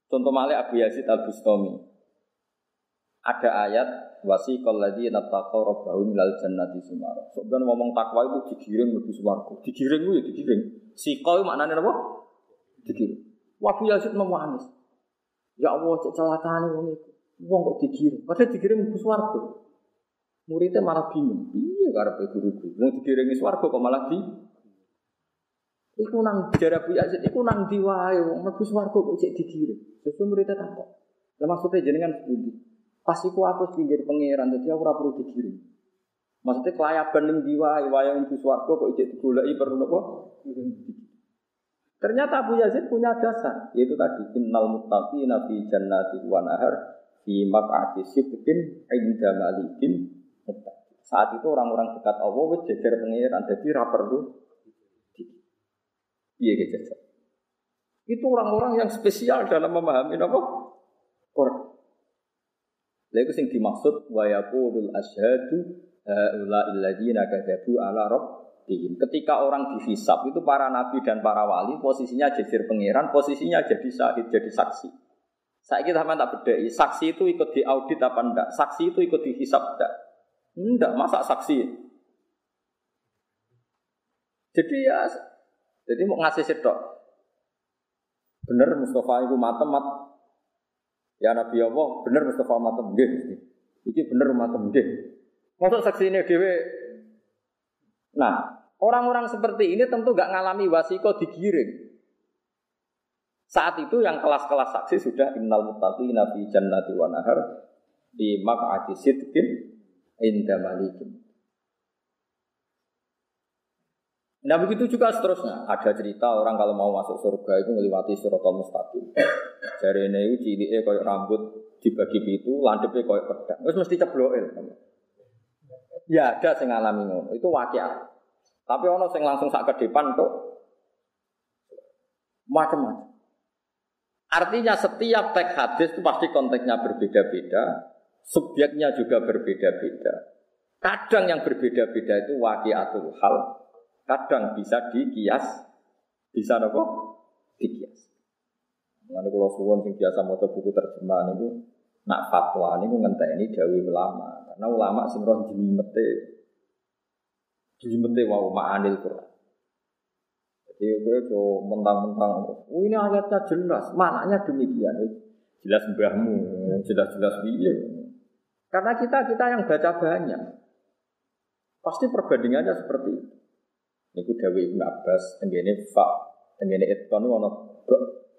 Contoh malih Abu Yazid Al Bustami. Ada ayat wasiqal ladzina taqaw rabbahum minal jannati sumara. Sebenarnya ngomong takwa itu digiring lebih swarga. Digiring itu ya digiring. Siqa itu maknanya apa? Digiring. Wabu Yazid nangis. Ya Allah cek celakane wong itu. Wong kok digiring. Padahal digiring lebih swarga. Muridnya malah bingung. Iya karepe guru-guru. Mau digiring swarga kok malah di Iku nang jarak Bu Yazid, iku nang diwae wong mlebu swarga kok cek digiring. Sesuai muridnya takok. Lah maksudnya jenengan sepundi? Pas iku aku pinggir pangeran, jadi aku ora perlu digiring. Maksudnya kelayaban ning diwae wayang di swarga kok cek digoleki perlu napa? Ternyata Abu Yazid punya dasar, yaitu tadi innal muttaqina fi jannati wa nahar fi maq'ati sidqin inda malikin Saat itu orang-orang dekat Allah wis jejer pangeran, jadi ra perlu Iya gitu. Itu orang-orang yang spesial dalam memahami apa? Quran. Lalu sing dimaksud wa yaqulul asyhadu haula alladziina kadzabu ala rabbihim. Ketika orang dihisap itu para nabi dan para wali posisinya jadi pangeran, posisinya jadi syahid, jadi saksi. Saya kita sama tak bedai, saksi itu ikut diaudit apa enggak? Saksi itu ikut dihisap enggak? Enggak, masa saksi? Jadi ya jadi mau ngasih sedok. Bener Mustafa itu matem mat. Ya Nabi Allah, bener Mustafa matem nggih. Iki bener matem. Masuk saksi ini dewe. Nah, orang-orang seperti ini tentu gak ngalami wasiko digiring. Saat itu yang kelas-kelas saksi sudah innal muttaqina fi jannati wa nahar di maq'ati sidqin inda malikin. Nah begitu juga seterusnya. Ada cerita orang kalau mau masuk surga itu melewati suratul mustaqim. Jari ini ciliknya kayak rambut dibagi itu, landepnya kayak pedang. Terus mesti cebloil. Ya ada yang ngalami ngono. Itu wakil. Tapi ono yang langsung sak ke depan tuh macam-macam. Artinya setiap teks hadis itu pasti konteksnya berbeda-beda, subjeknya juga berbeda-beda. Kadang yang berbeda-beda itu wakiatul hal, kadang bisa dikias, bisa nopo dikias. Nanti kalau suwon sing biasa mau buku terjemahan itu nak fatwa ini ngentek ini dawi ulama karena ulama sing roh jimete jimete wau ma'anil Quran. Jadi gue tuh mentang-mentang, oh ini ayatnya jelas, maknanya demikian. Jelas mbahmu, jelas-jelas dia. Karena kita kita yang baca banyak, pasti perbandingannya seperti itu. Niku Dewi Ibn Abbas tenggene fa tenggene itqan ono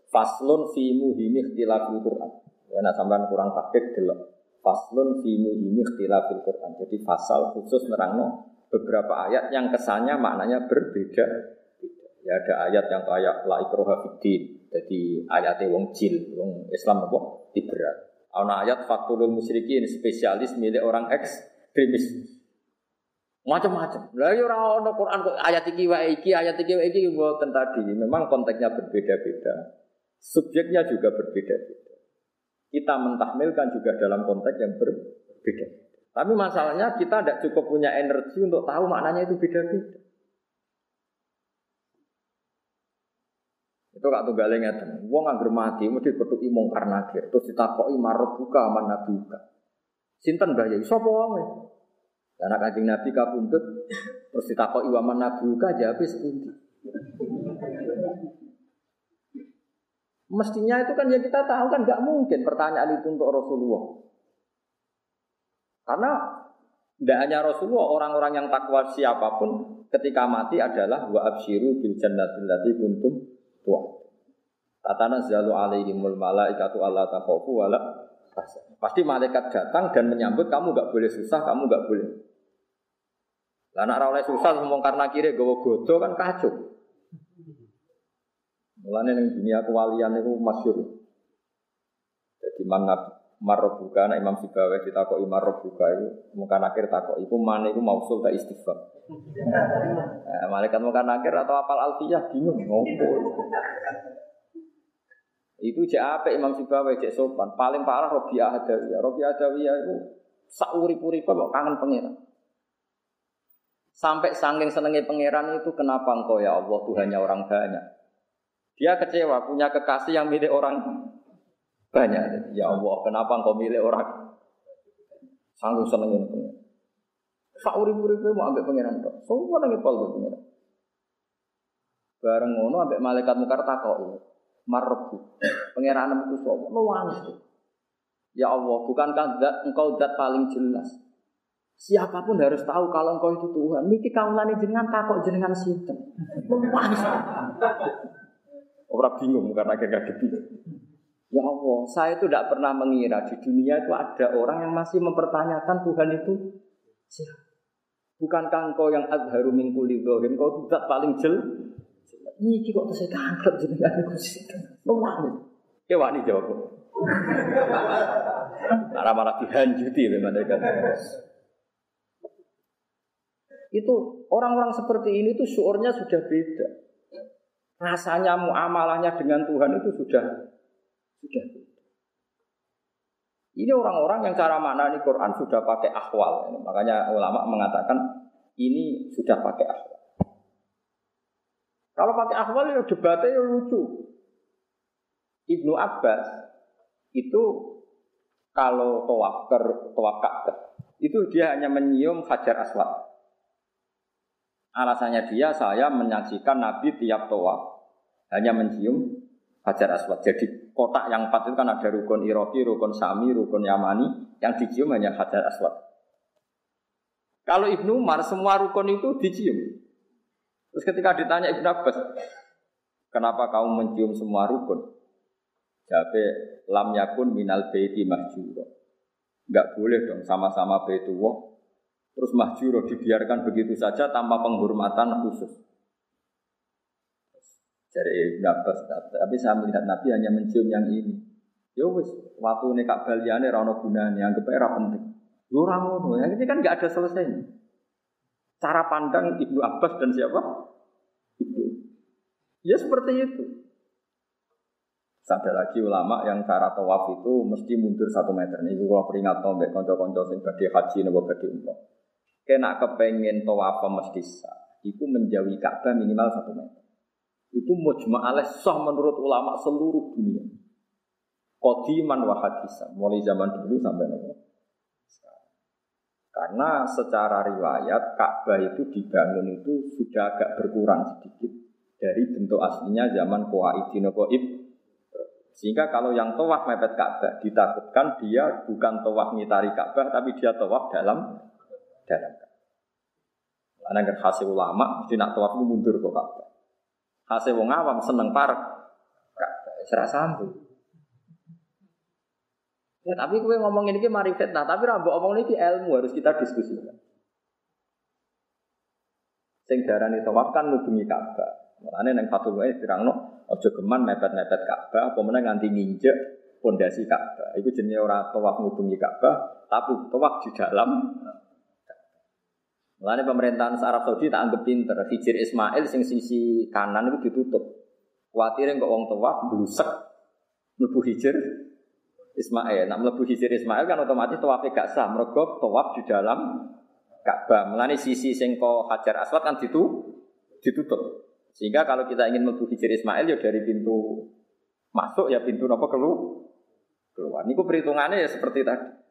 faslun fi muhimi ikhtilafil Quran. Ya nak sampean kurang takik delok. Faslun fi muhimi ikhtilafil Quran. Jadi pasal khusus nerangno beberapa ayat yang kesannya maknanya berbeda. Ya ada ayat yang kayak la ikroha fiddin. Jadi ayatnya wong jil, wong Islam apa? Diberat. Ana ayat fakulul musyrikin spesialis milik orang ekstremis. Macam-macam. Lah ya ora Quran kok ayat iki wae iki, ayat iki wae iki mboten tadi. Memang konteksnya berbeda-beda. Subjeknya juga berbeda-beda. Kita mentahmilkan juga dalam konteks yang berbeda. Tapi masalahnya kita tidak cukup punya energi untuk tahu maknanya itu beda-beda. Itu kak tunggalnya ngeten. Wong angger mati mesti petuki mungkar nakir. Terus ditakoki marab buka aman nabuka. Sinten Mbah Yai? Sapa karena kancing Nabi kabuntut terus ditakok iwaman nabuka jawab sepundi. Mestinya itu kan ya kita tahu kan nggak mungkin pertanyaan itu untuk Rasulullah. Karena tidak hanya Rasulullah, orang-orang yang takwa siapa pun ketika mati adalah wa absyiru bil jannatil lati kuntum tuwa. Tatana zalu alaihimul malaikatu alla takhafu wala Pasti malaikat datang dan menyambut kamu nggak boleh susah, kamu nggak boleh. Lah nak oleh susah ngomong karena kiri gue godo kan kacau. Mulane ning dunia kewalian itu masyhur. Jadi mana marrobuka, nah Imam Sibawi ditakoki marrobuka itu muka nakir takok iku mana iku mausul tak istighfar. Nah, malaikat muka nakir atau apal alfiyah bingung ngopo. Itu cek apa Imam Sibawi cek sopan. Paling parah Robiah Adawiyah. Robiah Adawiyah itu sauri-puri kok kangen pangeran. Sampai sangking senengnya pangeran itu kenapa engkau ya Allah Tuhannya orang banyak. Dia kecewa punya kekasih yang milik orang banyak. Ya Allah, kenapa engkau milik orang? Sanggup senengin pangeran. Sauri-puri mau ambil pangeran kok. Semua lagi pol pangeran. Bareng ngono ambek malaikat mukar takok marbu. Pangeran itu sapa? Luwes. Ya Allah, bukankah engkau zat paling jelas? Siapa pun harus tahu kalau engkau itu Tuhan. Niki kaulane jenengan takok jenengan sinten. Orang bingung karena gak gede. Ya Allah, saya itu tidak pernah mengira di dunia itu ada orang yang masih mempertanyakan Tuhan itu siapa. Bukankah engkau yang adharu min kulli engkau zat paling jel, Niki kok tesih kampret jenengan niku sinten. Luwih. Ya wani jawab. Arah malah dihanjuti oleh malaikat. Itu orang-orang seperti ini tuh syuurnya sudah beda. Rasanya muamalahnya dengan Tuhan itu sudah sudah beda. Ini orang-orang yang cara mana ini Quran sudah pakai akhwal. Makanya ulama mengatakan ini sudah pakai akhwal. Kalau pakai akhwal ya debatnya ya lucu. Ibnu Abbas itu kalau tawaf ke tawaf itu dia hanya menyium hajar aswad. Alasannya dia saya menyaksikan Nabi tiap tawaf hanya mencium hajar aswad. Jadi kotak yang empat itu kan ada rukun Iroki, rukun Sami, rukun Yamani, yang dicium hanya hajar aswad. Kalau Ibnu Umar semua rukun itu dicium. Terus ketika ditanya Ibn Abbas, kenapa kamu mencium semua rukun? Jabe lam yakun minal baiti mahjuro. Enggak boleh dong sama-sama baitullah. Terus mahjuro dibiarkan begitu saja tanpa penghormatan khusus. Ibn Abbas, tapi saya melihat Nabi hanya mencium yang ini. Ya wis, waktu ini kak baliane rano gunane, anggap era penting. Yo ora ngono, yang ini kan nggak ada selesainya. Cara pandang Ibnu Abbas dan siapa? Ibnu. Ya seperti itu. Sampai lagi ulama yang cara tawaf itu mesti mundur satu meter. Ini kalau peringat nombek konco-konco sing badhe haji nopo badhe umroh. Kena kepengen tawaf mesti sah. Itu menjauhi Ka'bah minimal satu meter. Itu mujma alaih sah menurut ulama seluruh dunia. Qadiman wa hadisan. Mulai zaman dulu sampai nopo. Karena secara riwayat Ka'bah itu dibangun itu sudah agak berkurang sedikit dari bentuk aslinya zaman Qawaidin Qaib. Sehingga kalau yang tawaf mepet Ka'bah ditakutkan dia bukan tawaf ngitari Ka'bah tapi dia tawaf dalam dalam Karena kan hasil ulama mesti nak tawaf mundur ke Ka'bah. Hasil wong awam seneng parek Ka'bah serasa sambung. Ya, tapi gue ngomong ini mari fitnah, tapi rambo omong ini ilmu harus kita diskusikan. Sing darani tawaf kan ngubungi Ka'bah. Mulane nang satu wae dirangno aja geman mepet-mepet Ka'bah apa meneh nganti nginjek pondasi Ka'bah. Iku jenenge ora tawaf ngubungi Ka'bah, tapi tawaf di dalam Mulane pemerintahan Arab Saudi tak anggap pinter. Hijir Ismail sing sisi kanan itu ditutup. Kuatir kok wong tawaf blusek mlebu hijir Ismail. Nah, melebu hijir Ismail kan otomatis tawaf gak sah. Mereka tawaf di dalam Ka'bah. Melani sisi sengko Hajar Aswad kan itu ditutup. Sehingga kalau kita ingin melebu hijir Ismail ya dari pintu masuk ya pintu apa keluar. Keluar. Ini perhitungannya ya seperti tadi.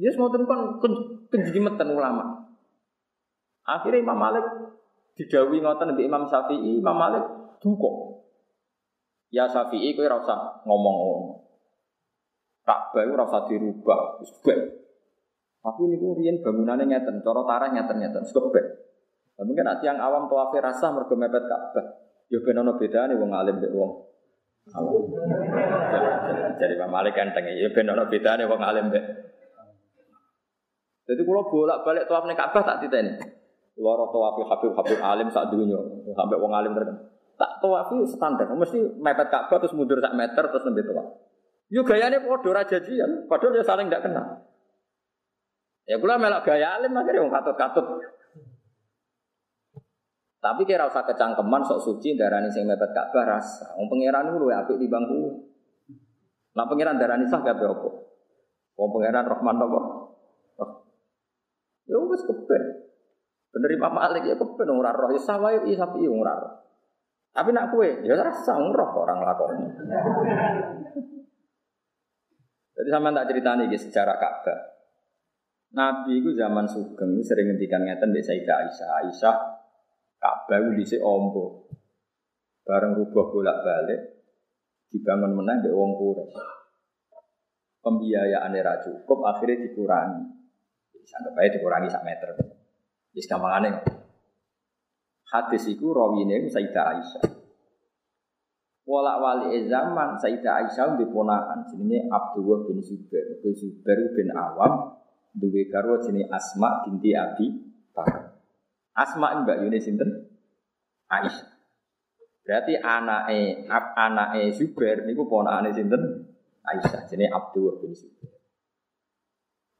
Ya semua kan kenjimetan ulama. Akhirnya Imam Malik didawi ngoten di Imam Syafi'i, Imam Malik duka. Ya Syafi'i kowe ora usah ngomong ngono. Ka'bah ora usah dirubah, wis Tapi niku riyen bangunane ngeten, cara tarah ngeten-ngeten, wis kebek. Lah mungkin nanti yang awam tawafe rasa mergo mepet Ka'bah. Ya ben ono bedane wong alim mbek wong. Jadi Pak Malik enteng ya ben ono bedane wong alim mbek jadi kalau bolak-balik tawaf ning Ka'bah tak titeni. Loro tawaf Habib Habib alim sak dunya, sampai wong alim terkenal. Tak tawaf itu standar, mesti mepet Ka'bah terus mundur sak meter terus nembe tawaf. Yo gayane padha ra jajian, padahal dia saling tidak kenal. Ya kula melok gaya alim akhirnya wong katut-katut. Tapi kira usah kecangkeman sok suci darani sing mepet Ka'bah rasa. Wong pangeran ku luwe apik timbang kuwi. Nah pangeran darani sah kabeh apa? Wong pangeran Rahman apa? Ya wis keben. Bener Imam Malik ya keben ora roh ya sah wae ya sapi ora roh. Tapi nak kue, ya rasa roh orang lakoni. Jadi sama tak ceritani nih sejarah Ka'bah. Nabi itu zaman sugeng sering ngendikan ngeten di Sayyidah Aisyah. Aisyah Ka'bah itu dhisik ombo. Bareng rubah bolak-balik dibangun menang mbek wong Quraisy. Pembiayaan era cukup akhirnya dikurangi. Anggap aja dikurangi sak meter. Wis gampangane. Hadis iku rawine Sayyidah Aisyah. Walak wali zaman Sayyidah Aisyah di ponakan jenenge Abdullah bin Zubair. Bin Zubair bin Awam duwe garwa jenenge Asma binti Abi Bakar. Asma Mbak Yuni sinten? Aisyah. Berarti anake anake Zubair niku ponakane sinten? Aisyah. Jenenge Abdullah bin Zubair.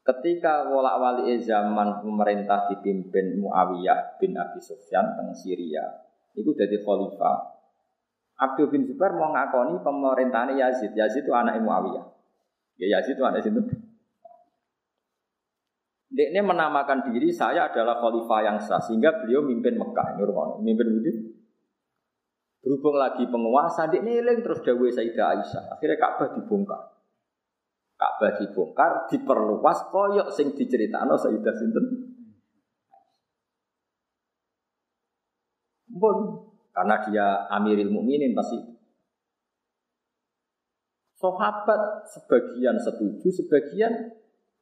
Ketika wolak wali zaman pemerintah dipimpin Muawiyah bin Abi Sufyan teng Syria, itu jadi khalifah. Abdul bin Zubair mau ngakoni pemerintahan Yazid. Yazid itu anak Muawiyah. Ya Yazid itu anak sinten? Ini menamakan diri saya adalah khalifah yang sah sehingga beliau mimpin Mekah. Ini rumah, mimpin Budi. Berhubung lagi penguasa, ini eling terus dawe Sayyidah Aisyah. Akhirnya Ka'bah dibongkar. Ka'bah dibongkar, diperluas koyok sing diceritakno Sayyidah sinten. Pun karena dia Amiril Mukminin pasti Sahabat sebagian setuju, sebagian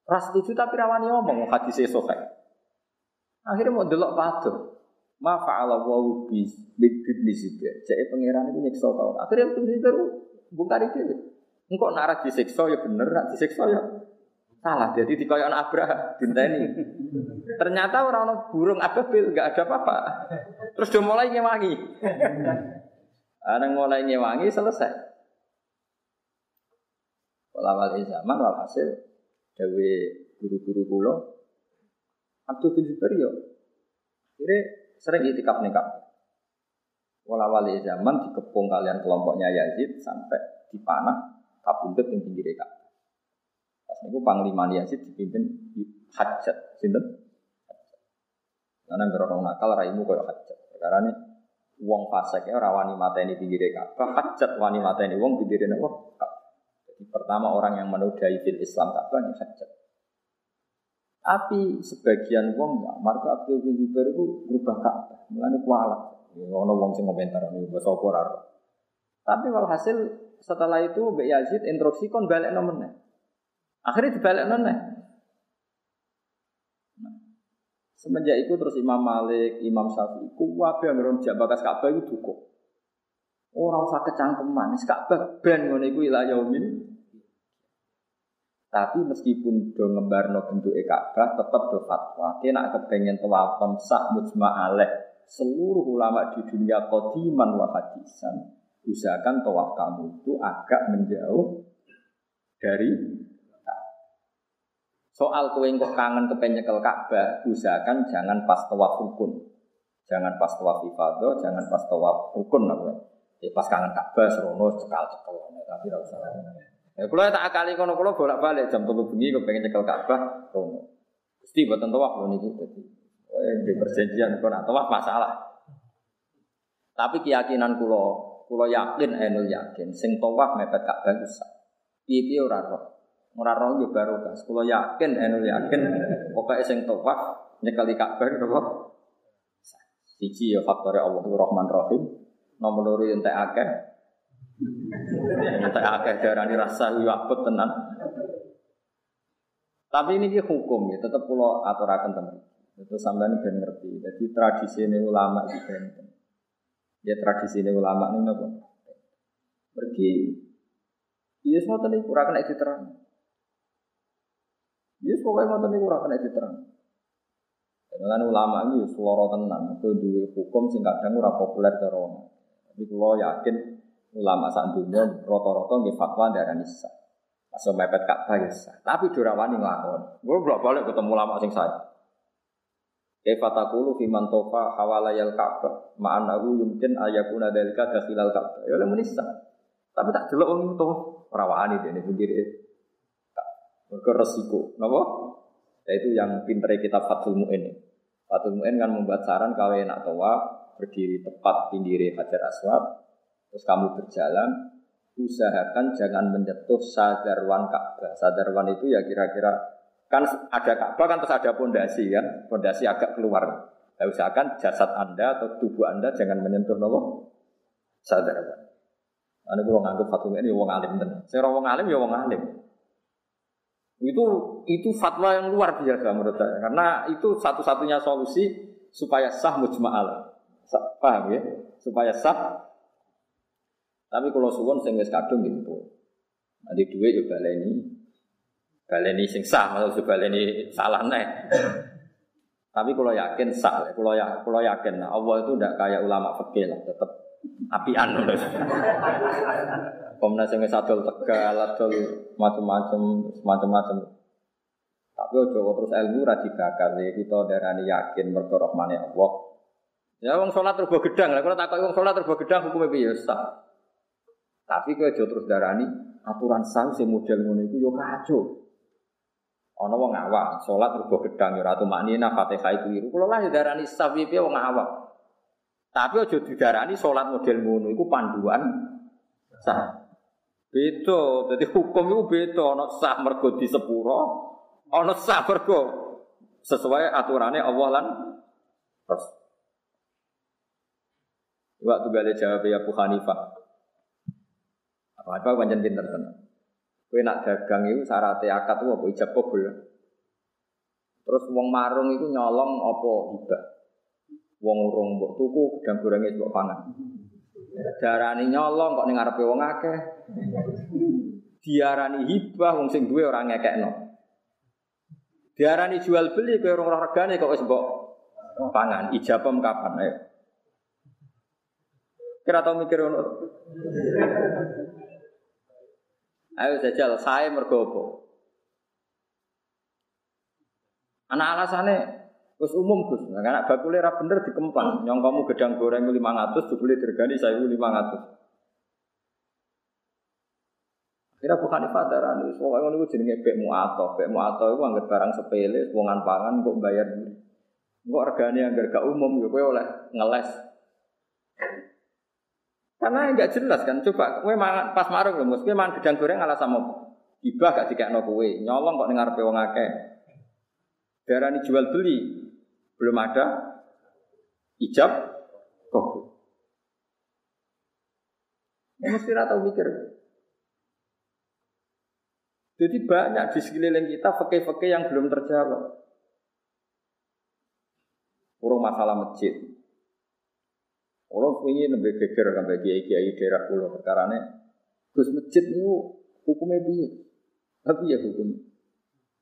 Ras setuju tapi rawani ngomong hadis sahih. Akhirnya mau delok padu. Ma fa'ala wa bi bin Zubair. Jadi pangeran itu nyiksa tau. Akhirnya itu itu bongkar itu. Engkau nak disiksa ya bener, nak disiksa ya salah. Jadi di koyon Abraham ini. Ternyata orang-orang burung ababil nggak ada apa-apa. Terus dia mulai ngewangi. Orang mulai ngewangi selesai. Walawal zaman walhasil dawe guru-guru kula Abdul bin Zubair yo akhirnya sering itikaf nih kak Wala wali zaman dikepung kalian kelompoknya Yazid sampai dipanah kabundut yang pinggir kak. Pas niku panglima Yazid dipimpin Hajat, sinten? Karena ngerono nakal raimu koyo Hajat. Karena ini wong fasik ya rawani mata ini pinggir Ka'bah, hajat wani mata ini wong pinggir wong pertama orang yang menodai fil Islam Ka'bah ini hajat. Tapi sebagian wong ya, marka Abdul bin Zubair itu berubah Ka'bah, mulane kualat. Ya, ono wong sing komentar ini bahasa. Tapi hasil setelah itu Mbak Yazid instruksi kon balik nomornya. Akhirnya dibalik nomornya. Semenjak itu terus Imam Malik, Imam Syafi'i, kuwabe yang ngeron bakas Ka'bah itu cukup. Orang usah kecangkeman, Ka'bah ben ngono iku yaumin. Tapi meskipun do ngembarno bentuk Ka'bah tetap do fatwa. Kena kepengen tawaf sah mujma alaih. Seluruh ulama di dunia qadiman wa hadisan usahakan tawaf kamu itu agak menjauh dari Soal kowe kok kangen kepengen nyekel Ka'bah, usahakan jangan pas tawaf rukun. Jangan pas tawaf ibadah, jangan pas tawaf rukun apa. Ya pas kangen Ka'bah serono cekal-cekal tapi ora usah. Ya kula tak akali kono kula bolak-balik jam 3 bengi kok pengen cekel Ka'bah rono. Gusti boten tawaf lho niki dadi. di perjanjian tawaf masalah. Tapi keyakinan kula, kula yakin enul yakin sing tawaf mepet Ka'bah bisa. Piye-piye ora roh. Ora roh yo baru kas. Kula yakin enul yakin pokoke sing tawaf nyekeli Ka'bah napa? Siji ya faktore Allah Rahman Rahim, nomor loro entek akeh. Entek akeh darani rasa wabut tenan. Tapi ini dia hukum ya, tetap pulau aturakan teman. Itu sampean ben ngerti. Jadi tradisi ini ulama benten. Ya tradisi ini ulama ini apa? Pergi. Iya semua tadi kurang kena terang. Iya pokoknya mau tadi kurang kena terang. Dengan ulama ini seloro tenan, itu dua hukum sing kadang ora populer cara Iku lo yakin ulama sak dunia rata-rata nggih fatwa darani sah. Masuk mepet Ka'bah ya sah. Tapi durawani nglakon. Gue bolak balik ketemu ulama sing saya. Kaifa taqulu fi man tofa hawalayal Ka'bah ma'anahu yumkin ayakuna dalika dakhilal Ka'bah. Ya oleh menisa. Tapi tak delok wong itu rawani dene pinggir. Mergo resiko. Napa? Yaitu yang pintere kitab Fathul Mu'in. Fathul Mu'in kan membuat saran kalau nak tawaf berdiri tepat pinggir Hajar Aswad, terus kamu berjalan, usahakan jangan menyentuh sadarwan Ka'bah. Sadarwan itu ya kira-kira kan ada Ka'bah kan terus ada pondasi kan, pondasi agak keluar. Nah, usahakan jasad Anda atau tubuh Anda jangan menyentuh nopo sadarwan. Ane kalau nganggep fatwa ini wong alim tenan. Saya wong alim ya wong alim. Itu itu fatwa yang luar biasa menurut saya karena itu satu-satunya solusi supaya sah mujma'al. Paham ya? Supaya sah. Tapi kalau suwon sing wis kadung gitu. Nanti duit ya baleni. Baleni sing sah maksud baleni salah nih. Tapi kalau yakin sah, kalau ya, kalau yakin nah Allah itu tidak kayak ulama fikih lah, tetap apian. Komnas yang adol tegal, adol macam-macam, macam-macam. Tapi ojo terus ilmu ra dibakar ya kita darani yakin mergo rahmane Allah. Ya wong salat terus gedang, lah kalau takoki wong salat terus gedang piye sah. Tapi aja terus darani aturan sah sing model ngono iku yo kacau. Ana wong awak salat terus gedang ya ratu maknina Fatihah itu iru. Kula lah darani sah piye wong awak. Tapi aja didarani salat model ngono iku panduan sah. Beda, jadi hukum itu beda. Ono sah mergo di sepuro, ono sah mergo sesuai aturannya Allah lan terus. Waktu gale jawab ya Abu Hanifah. Apa apa pancen pinter tenan. Kowe nak dagang itu syaratnya akad apa ijab kabul. Terus wong marung itu nyolong apa hibah. Wong urung mbok tuku gedang gorenge mbok pangan. Darani nyolong kok ning ngarepe wong akeh. Diarani hibah wong sing duwe ora ngekekno. Diarani jual beli kowe ora regane kok wis mbok pangan. Ijabem kapan ayo. Kira tau mikir ngono. Ayo jajal saya mergo apa? Anak alasannya Terus umum Gus, nah, anak bakule ra bener dikempang. Nyong kamu gedang goreng 500 dibeli dirgani 1500. Kira bukan di darani, soalnya ngono iku jenenge bek muato. Bek muato iku anggere barang sepele, wongan pangan kok bayar. Kok regane anggar gak umum ya oleh ngeles. Karena enggak jelas kan. Coba kowe pas marung Mus, kowe mangan gedang goreng ala sama Ibah gak dikekno kowe, nyolong kok ning ngarepe wong akeh. Darani jual beli, belum ada ijab. Ya, mesti tahu mikir. Jadi banyak di sekeliling kita fakih-fakih yang belum terjawab. Kurang masalah masjid. Orang ini lebih geger sampai kiai kiai daerah perkara ini. Gus masjid itu hukumnya biar. Tapi ya hukum.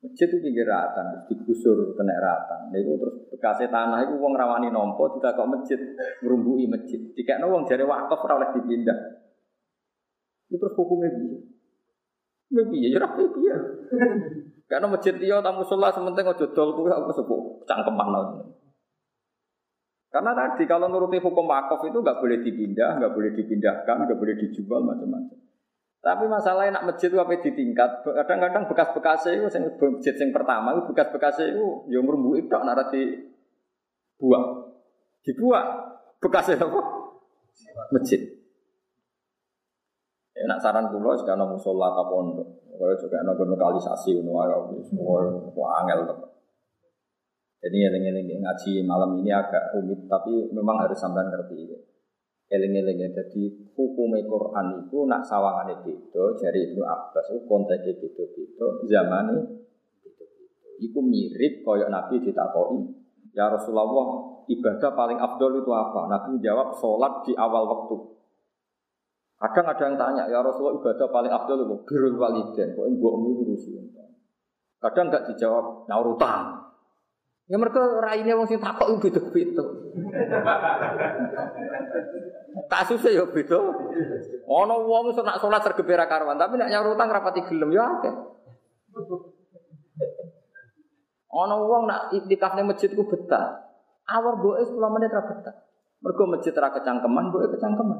Masjid itu pinggir ratan, digusur kena ratan. Nah, itu terus bekasnya tanah itu uang rawani nompo, tidak kok masjid merumbui masjid. Jika uang jadi wakaf oleh dipindah. Itu terus hukumnya dia. Ya piye ya piye. Karena masjid dia tamu sholat sementing ojo aku sepuh cangkeman lagi. Karena tadi kalau nuruti hukum wakaf itu nggak boleh dipindah, nggak boleh dipindahkan, nggak boleh dijual macam-macam. Tapi masalahnya nak masjid itu apa ditingkat. Kadang-kadang bekas-bekas itu sing masjid yang pertama itu bekas-bekas itu ya merumbu itu nak di buang. Dibuang bekasnya apa? Masjid. Ya, nak saran kulo sekarang musola apa pondok. Kalau juga nak lokalisasi ayo semua angel teman. Jadi eling-eling ngaji malam ini agak rumit tapi memang harus sampai ngerti. Eling-eling ya, jadi hukum Quran itu nak sawangan itu dari Ibnu Abbas itu konteksnya gitu-gitu zaman itu Iku mirip koyok Nabi ditakoi ya Rasulullah ibadah paling abdul itu apa? Nabi menjawab sholat di awal waktu. Kadang ada yang tanya, ya Rasulullah ibadah paling abdul itu birul waliden, kok mbokmu ngurusi. Kadang enggak dijawab, nyaur utang. Ya mereka raine wong sing takok beda-beda. Kasusnya ya beda. Ana wong iso nak salat sergebera karwan, tapi nek nyaur utang rapati gelem ya akeh. Ana wong nak iktikaf ning masjid ku betah. Awar boe 10 menit ra betah. Mergo masjid ra kecangkeman, boe kecangkeman.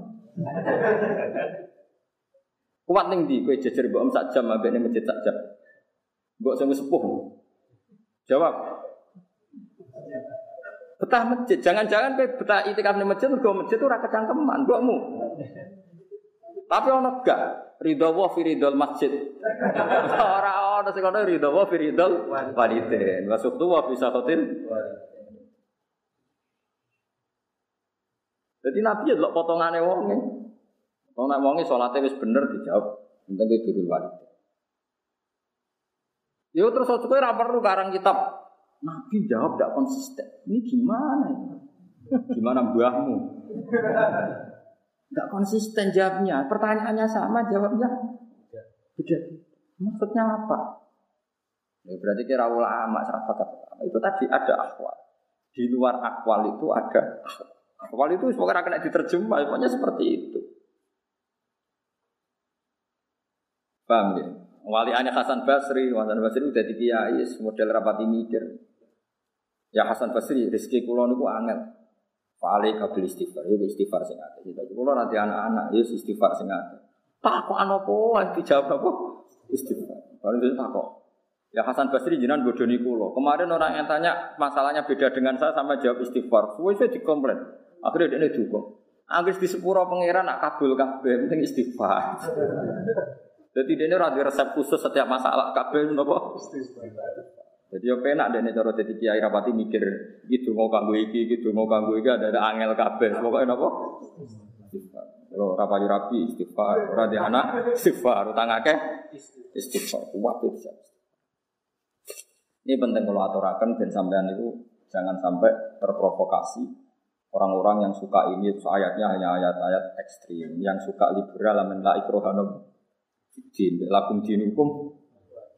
Kuat ning ndi kowe jejer mbok sak jam ambek masjid sak jam. Mbok sing sepuh. Jawab. Betah masjid, jangan-jangan kowe betah itikaf ning masjid mergo masjid ora kecangkeman, mbokmu. Tapi ono gak ridho wa fi masjid. Ora ono sing ono ridho wa fi ridhol walidin. Wa sukhtu wa sakhatil Jadi Nabi ya delok potongane wonge. Wong nek wonge salate bener dijawab, penting kuwi dirul walidin. Yo terus kowe ora perlu karang kitab Nabi jawab tidak konsisten. Ini gimana ini? Gimana buahmu? Tidak konsisten jawabnya. Pertanyaannya sama, jawabnya beda. Maksudnya apa? Ya, berarti kira ulama sahabat itu tadi ada akwal. Di luar akwal itu ada akwal itu semoga kena diterjemah, pokoknya seperti itu. Paham ya? Wali aneh Hasan Basri, Hasan Basri udah kiai, model rapati mikir. Ya Hasan Basri, rezeki kulo niku angel. Fa'alai kabil istighfar, ya istighfar sing akeh. Jadi kulo nanti anak-anak, ya istighfar sing akeh. Tak kok ana apa? Dijawab apa? Istighfar. Baru itu tak kok. Ya Hasan Basri jinan bodoni kulo. Kemarin orang yang tanya masalahnya beda dengan saya sama jawab istighfar. Suwe saya dikomplain. Akhirnya dia dukung. Anggis di sepuro pangeran nak kabul kabeh penting istighfar. Jadi dia ini radio resep khusus setiap masalah kabel nopo. Jadi apa enak dene cara dadi kiai rapati mikir gitu mau kanggo iki gitu mau kanggo iki ada ada angel kabel pokoknya nopo. Kalau rapayu rapi istighfar, ora di anak istighfar, utang akeh istighfar, kuat bisa. Ini penting kalau aturakan dan sampean itu jangan sampai terprovokasi orang-orang yang suka ini ayatnya hanya ayat-ayat ekstrim, yang suka liberal amin. La ikrohanum din lakum dinukum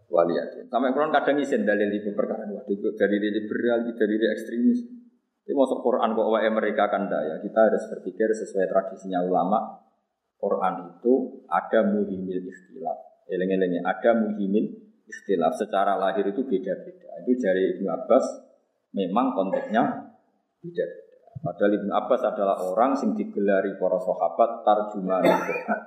waliyadin. Sampai Quran kadang isen dalil itu perkara itu dari liberal, dari ekstremis. Ini masuk Quran kok wae mereka kan ya. Kita harus berpikir sesuai tradisinya ulama. Quran itu ada muhimil ikhtilaf. Eleng-elengnya ada muhimil ikhtilaf. Secara lahir itu beda-beda. Itu dari Ibnu Abbas memang konteksnya beda-beda. Padahal Ibnu Abbas adalah orang yang digelari para sahabat tarjuman Quran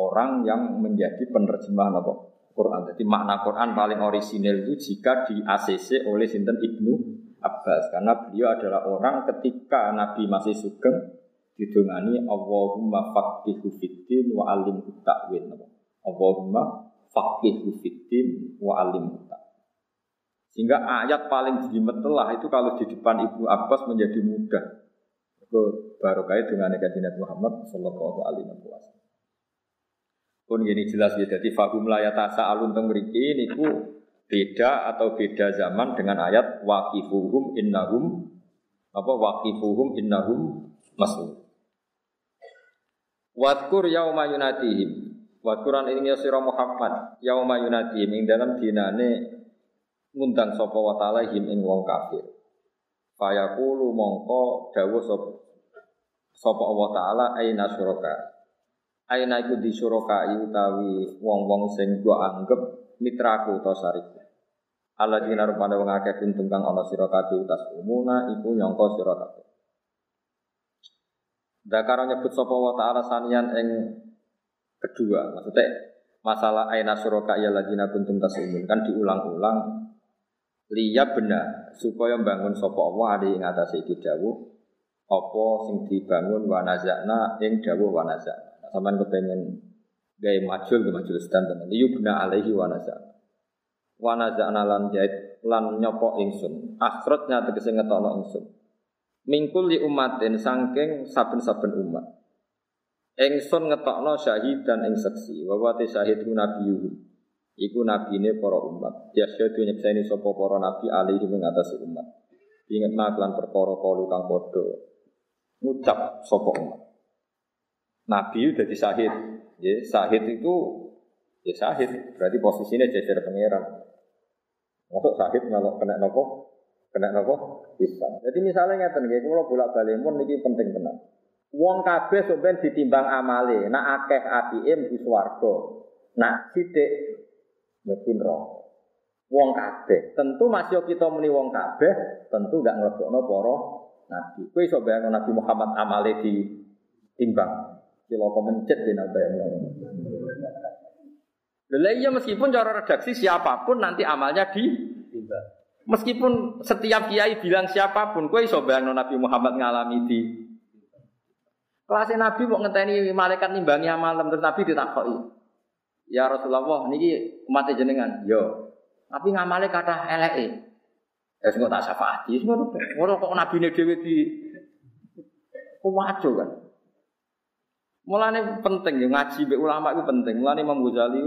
orang yang menjadi penerjemah apa? Quran. Jadi makna Quran paling orisinil itu jika di ACC oleh Sinten Ibnu Abbas karena beliau adalah orang ketika Nabi masih sugeng didongani Allahumma faqihu fiddin wa alim ta'wil. Allahumma faqihu fiddin wa alim Sehingga ayat paling jelimet itu kalau di depan Ibnu Abbas menjadi mudah. Itu barokah dengan Nabi Muhammad sallallahu alaihi wasallam. Pun ini jelas ya, jadi fahum layatasa alun teng mriki niku beda atau beda zaman dengan ayat waqifuhum innahum apa waqifuhum innahum mas'ul. Wadkur yauma yunatihim. Wadkuran ini ya sira Muhammad yauma yunatihim ing dalam dinane ngundang sapa wa ta'ala him ing wong kafir. Fayaqulu mongko dawuh sapa Allah taala aina syuraka Aina iku disurokai utawi wong-wong sing gua anggap mitraku utawa sarik. Allah dina rupane wong akeh kuntung kang ana sira kabeh utas umuna iku nyangka sira kabeh. Dakaro nyebut sapa wa ta'ala sanian ing kedua, maksudnya masalah aina suraka ya ladina kuntum tasumun kan diulang-ulang liya benar supaya bangun sapa Allah adi ing iki dawuh apa sing dibangun wa nazakna ing dawuh wa Sampai kepengen gaya majul ke majul stand yubna alaihi wa naza. Wa naza lan jahit lan nyopo ingsun. Akhratnya tegese ngetokno ingsun. Mingkul li umatin sangking saben-saben umat. Ingsun ngetokno syahid dan ing saksi wa wa syahid nabiyuhu. Iku nabine para umat. Ya syahid nyekseni sapa para nabi alaihi ing atase umat. Ingat lan perkara kalu kang padha ngucap sapa umat Nabi udah disahid. Ya, sahid itu ya sahid, berarti posisinya jajar pangeran. Masuk sahid kalau kena nopo Kena apa? Bisa. Jadi misalnya ngeten nggih, kula bolak-balik pun niki penting tenan. Wong kabeh sampeyan ditimbang amale, nak akeh apike mlebu swarga. Nak sithik mlebu neraka. Wong kabeh. Tentu masih kita muni wong kabeh, tentu gak nglebokno para nabi. Kowe iso bayangno Nabi Muhammad amale di Kilo mencet di nabi Lha iya meskipun cara redaksi siapa pun nanti amalnya di. Meskipun setiap kiai bilang siapa pun, kue iso bayangno Nabi Muhammad ngalami di kelasnya Nabi mau ngenteni malaikat nimbangi malam terus Nabi ditakoki. Ya Rasulullah, niki umat jenengan. Yo. Tapi ngamale kata eleke. Ya sing tak syafaati, ngono kok nabine dhewe di kuwajo kan. Mulane penting ya ngaji mbek ulama itu penting. Mulane Imam Ghazali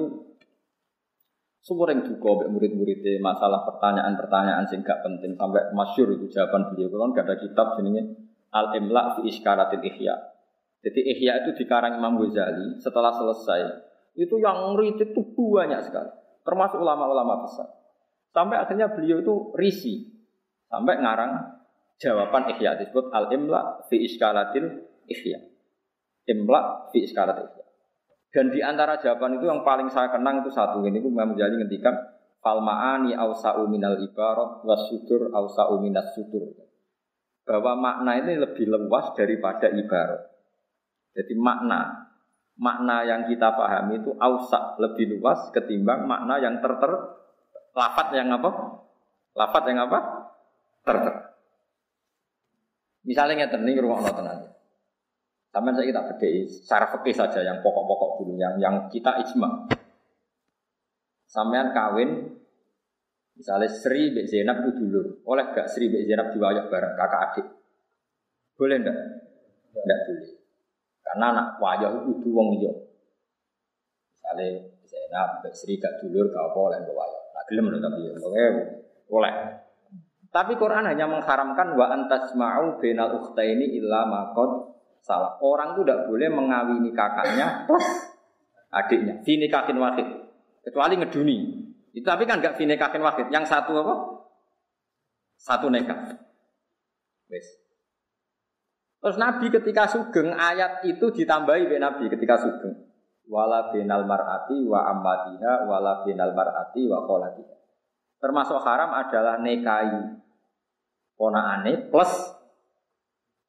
yang duka murid-muridnya masalah pertanyaan-pertanyaan sing gak penting sampai masyur itu jawaban beliau. Kalau gak ada kitab jenenge Al Imla fi Iskaratil Ihya. Jadi Ihya itu dikarang Imam Ghazali setelah selesai. Itu yang ngeritik itu banyak sekali. Termasuk ulama-ulama besar. Sampai akhirnya beliau itu risi. Sampai ngarang jawaban Ihya disebut Al Imla fi Iskaratil Ihya. Imla fi Iskaratil Ihya. Dan di antara jawaban itu yang paling saya kenang itu satu ini, Imam Ghazali ngendikan falmaani ausa'u minal ibarat wasudur ausa'u minas sudur. Bahwa makna ini lebih luas daripada ibarat. Jadi makna makna yang kita pahami itu ausa lebih luas ketimbang makna yang terter lafat yang apa? Lafat yang apa? Terter. Misalnya ngeten ning rumah tenan. Sampai saya kita bedai secara fikih saja yang pokok-pokok dulu, yang yang kita ijma. Sampean kawin, misalnya Sri Bek Zainab dulur, oleh gak Sri Bek Zainab diwayah bareng kakak adik? Boleh ndak? Ndak boleh. Karena anak wayah itu wong liya. Misalnya Zainab Bek Sri gak dulur, gak apa oleh wayah. Nah, gelem lho tapi oke, boleh. Tapi Quran hanya mengharamkan wa antasma'u bainal ukhtaini illa maqad salah. Orang itu tidak boleh mengawini kakaknya plus adiknya. Fini kakin wakid. Kecuali ngeduni. Itu tapi kan nggak fini kakin wakid. Yang satu apa? Satu nekat. Wes. Terus Nabi ketika sugeng ayat itu ditambahi oleh Nabi ketika sugeng. Wala binal mar'ati wa ammatiha wala binal mar'ati wa kholatiha. Termasuk haram adalah nekai ponaane plus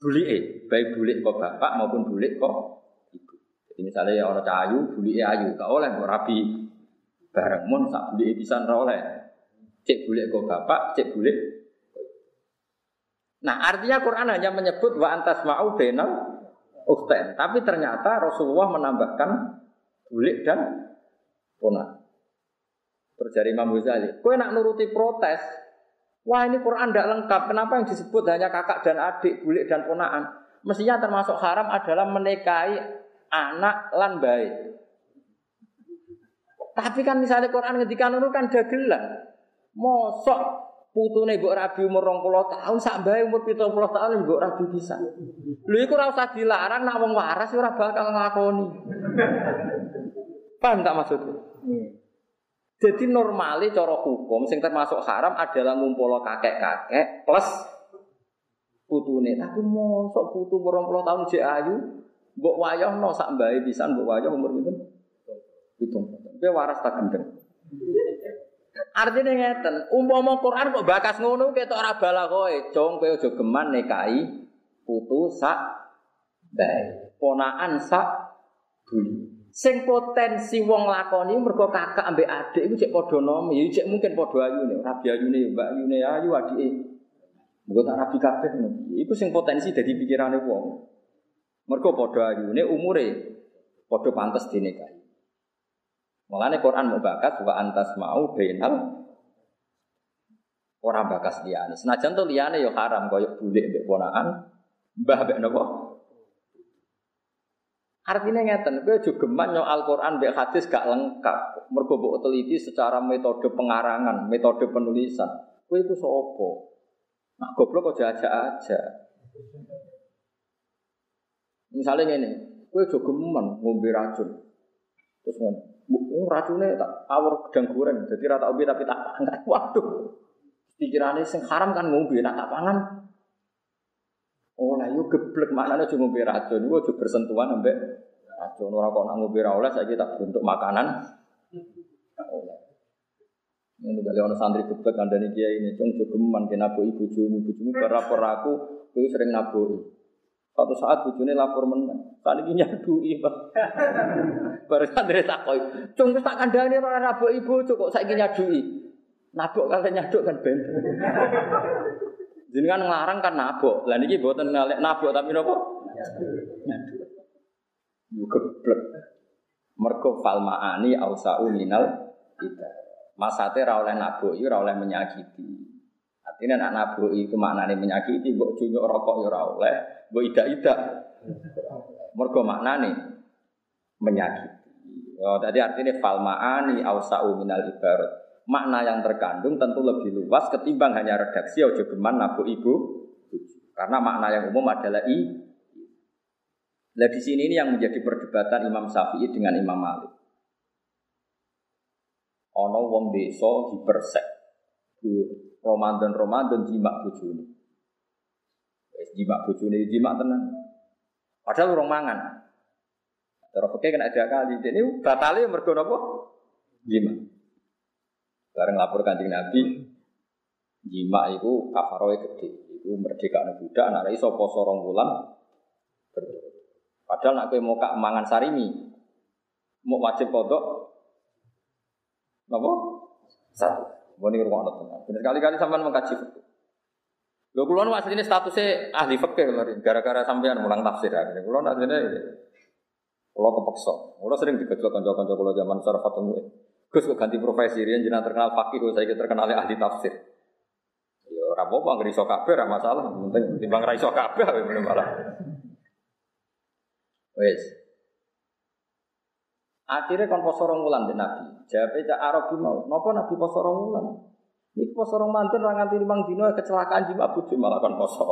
bulike, baik bulik kok bapak maupun bulik kok ibu. Jadi misalnya orang cahayu, bulike ayu, tak oleh kok rabi bareng mun sak bulike bisa oleh. Cek bulik kok bapak, cek bulik. Nah artinya Quran hanya menyebut wa antas ma'u benal ukten. Tapi ternyata Rasulullah menambahkan bulik dan ponak. Terjadi Imam Ghazali, kue nak nuruti protes, Wah ini Quran tidak lengkap. Kenapa yang disebut hanya kakak dan adik, bulik dan ponaan? Mestinya termasuk haram adalah menikahi anak lan baik. Tapi kan misalnya Quran ketika nurut kan dagelan. Mosok putune mbok rabi umur 20 tahun sak bae umur 70 tahun mbok rabi bisa. Lho iku ora usah dilarang nak wong waras ora bakal nglakoni. Paham tak maksudku? Jadi normalnya cara hukum sing termasuk haram adalah ngumpul kakek-kakek plus putune. Tapi mosok putu puluh tahun jek ayu, mbok wayah no sak mbae pisan mbok wayah umur pinten? Hitung. Kowe waras tak gendeng. Artinya ngeten, umpama Quran kok bakas ngono ketok ora bala kowe, jong kowe aja geman nekai putu sak bae. Ponaan sak buli. Sing potensi wong lakoni mergo kakak ambek adik iku cek padha nom, ya cek mungkin padha ayune, rabi ayune ya mbak ayune ayu adike. Mugo tak rabi kabeh ngono. Iku sing potensi dadi pikirane wong. Mergo padha ayune umure padha pantes dinikahi. Mulane Quran mau bakas wa antas mau bainal ora bakas liyane. Senajan to liyane ya haram kaya bulik mbek ponakan, mbah mbek napa? Artinya ngeten, gue juga geman Al-Quran mbek hadis gak lengkap. Mergo teliti secara metode pengarangan, metode penulisan. Gue itu sopo. Nah, goblok kok aja aja. Misalnya ini, gue juga geman ngombe racun. Terus ngono, oh, racunnya tak awur gedang goreng, jadi rata ubi tapi tak angkat. Waduh, Pikirannya sing haram kan ngombe nak tak pangan. Lah yo geblek maknane cuma ngombe racun, yo aja bersentuhan ambek racun ora kok nak ngombe oleh saiki tak bentuk makanan. Ini kali orang santri geblek kandani kiai ini, cung jogeman kena nabu ibu jumu, bujumu berlapor aku, aku sering nabu. Suatu saat bujune lapor menang, saat ini nyadui. Baru santri takoi, cung tak kandani orang nabu ibu, cukup saya ingin nyadui. Nabok kalian nyaduk kan ben. Jadi kan ngelarang kan nabok, lah ini buatan ngalek nabok tapi nopo. Yuk geblek. Mergo falmaani ausau minal kita. Masate ra oleh nabuki, ora oleh menyakiti. Artinya nak nabuki itu maknane menyakiti, mbok junyuk rokok ya ora oleh, mbok idak-idak. Mergo maknane menyakiti. Oh, tadi artinya falmaani ausau minal ibarat. Makna yang terkandung tentu lebih luas ketimbang hanya redaksi ojo geman nabu ibu. Karena makna yang umum adalah i. Nah di sini ini yang menjadi perdebatan Imam Syafi'i dengan Imam Malik ana wong desa hipersek. Ramadan-Ramadan jimak bojone. Wis jimak bojone jimak tenan. Padahal urung mangan. Cara fikih kena ada kali. Ini batale mergo napa? Jimak. Bareng lapor kanjeng Nabi, jimak itu kafaroe gede. Itu merdeka anak budak, anak iso poso rong bulan. Padahal nak mau kak mangan sarimi, mau wajib kodok, Napa? Satu. Boni rumah tenan. Bener kali-kali sampean mengkaji fikih. Lho kula nu asline statusnya ahli fikih gara-gara sampean mulang tafsir. Kula asline kula kepeksa. Kula sering digejlok kanca-kanca kula zaman saraf ketemu. Gus kok ganti profesi riyen jenengan terkenal fakih kok saya terkenal ahli tafsir. Ya ora apa-apa ngriso kabeh ora masalah. Penting timbang ra iso kabeh malah. Wes. Akhirnya kon poso rong wulan Nabi. Jawabnya cak Arab mau, nopo Nabi poso rong wulan. Ini poso rong mantun orang nganti limang dino kecelakaan jima bujuk malah kon poso.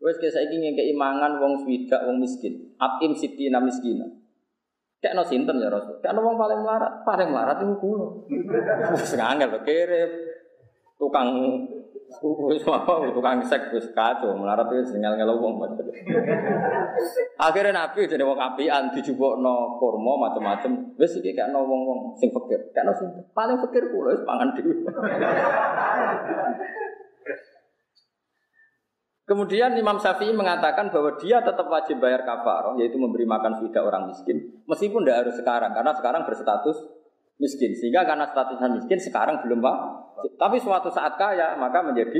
Wes kayak saya ingin keimangan wong swidak wong miskin. Atim sitina miskina. Kayak no sinten ya Rasul. Kayak no wong paling melarat, paling melarat itu kulo. Sengangel kirim tukang Wis apa tukang sek wis kacau, melarat wis ngel-ngel wong Akhirnya Nabi jadi wong apian dijupukno kurma macam-macam. Wis iki kakno wong-wong sing fakir. Kakno sing paling fakir kula wis pangan dhewe. Kemudian Imam Syafi'i mengatakan bahwa dia tetap wajib bayar kafaroh, yaitu memberi makan fidah orang miskin, meskipun tidak harus sekarang, karena sekarang berstatus miskin. Sehingga karena statusnya miskin sekarang belum pak tapi suatu saat kaya maka menjadi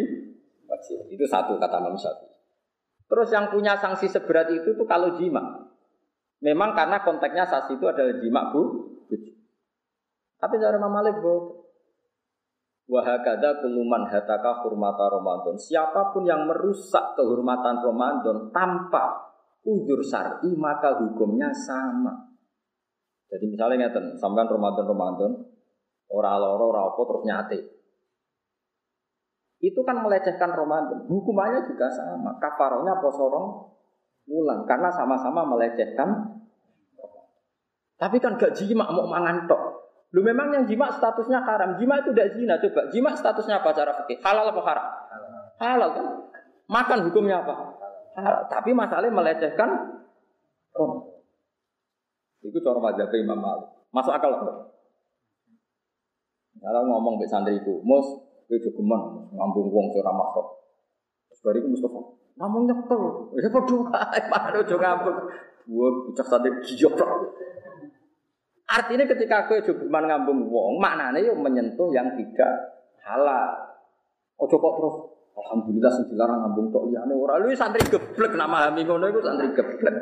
wajib. Itu satu kata Imam Syafi'i. Terus yang punya sanksi seberat itu tuh kalau jima. Memang karena konteksnya saksi itu adalah jima bu. Tapi cara Imam Malik bu. Wahakada kuluman hataka hurmata Ramadan. Siapa pun yang merusak kehormatan Ramadan tanpa udur syar'i maka hukumnya sama. Jadi misalnya ngeten, sampean Ramadan Ramadan, ora loro ora apa terus nyate itu kan melecehkan Ramadan. Hukumannya juga sama. Kafarohnya posorong ulang karena sama-sama melecehkan. Tapi kan gak jima mau mangan tok. Lu memang yang jima statusnya haram. Jima itu tidak zina. Coba jima statusnya apa cara fikih? Halal apa haram? Halal kan? Makan hukumnya apa? Halal. Tapi masalahnya melecehkan Ramadan. Itu cara wajah Imam Malik. Masuk akal apa? Kalau ngomong be santriku, mus Kowe jogeman ngambung wong sing makro. Terus bariku Mustafa, ngomong nyekel. Ya padha aja ngambung. Gua bocah sate giok. Artinya ketika kowe jogeman ngambung wong, maknanya yo menyentuh yang tidak halal. Ojo kok terus Alhamdulillah sing dilarang ngambung tok liyane ora. Lu santri geblek nama hami ngono iku santri geblek.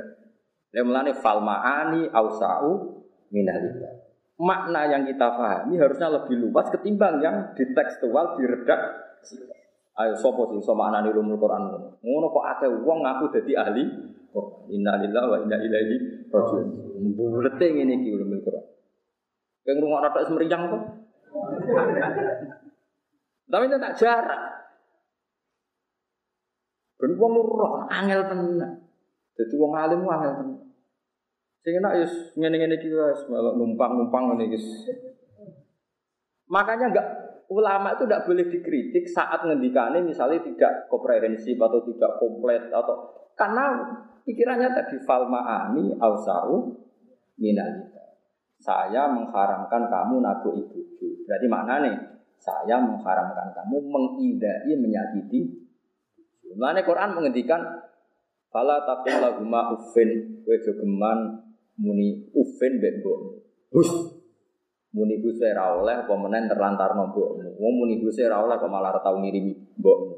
Lha mulane falmaani ausau minalillah makna yang kita pahami harusnya lebih luas ketimbang yang di tekstual diredak. Ayo sopo sih so makna ulumul Quran ngono kok ada uang ngaku jadi ahli Quran. Innalillahi wa inna ilaihi rajiun. Bulete ngene iki Quran. Yang rumah rata semeriang tuh. Tapi itu tak jarak. Ben wong roh angel tenan. Dadi wong alim angel tenan. Sing enak ya ngene-ngene iki wis numpang-numpang ngene iki. Makanya enggak ulama itu tidak boleh dikritik saat ngendikane misalnya tidak komprehensif atau tidak komplit atau karena pikirannya tadi falmaani ausau minalita. Saya mengharamkan kamu nabu ibu. Berarti nih? Saya mengharamkan kamu mengidai menyakiti. Mulane Quran menghentikan fala taqul lahuma uffin kowe geman muni uffin mbek Hus Muni Gusti ora oleh apa menen terlantar mbokmu. Wong muni Gusti ora oleh malah tau ngirimi mbokmu.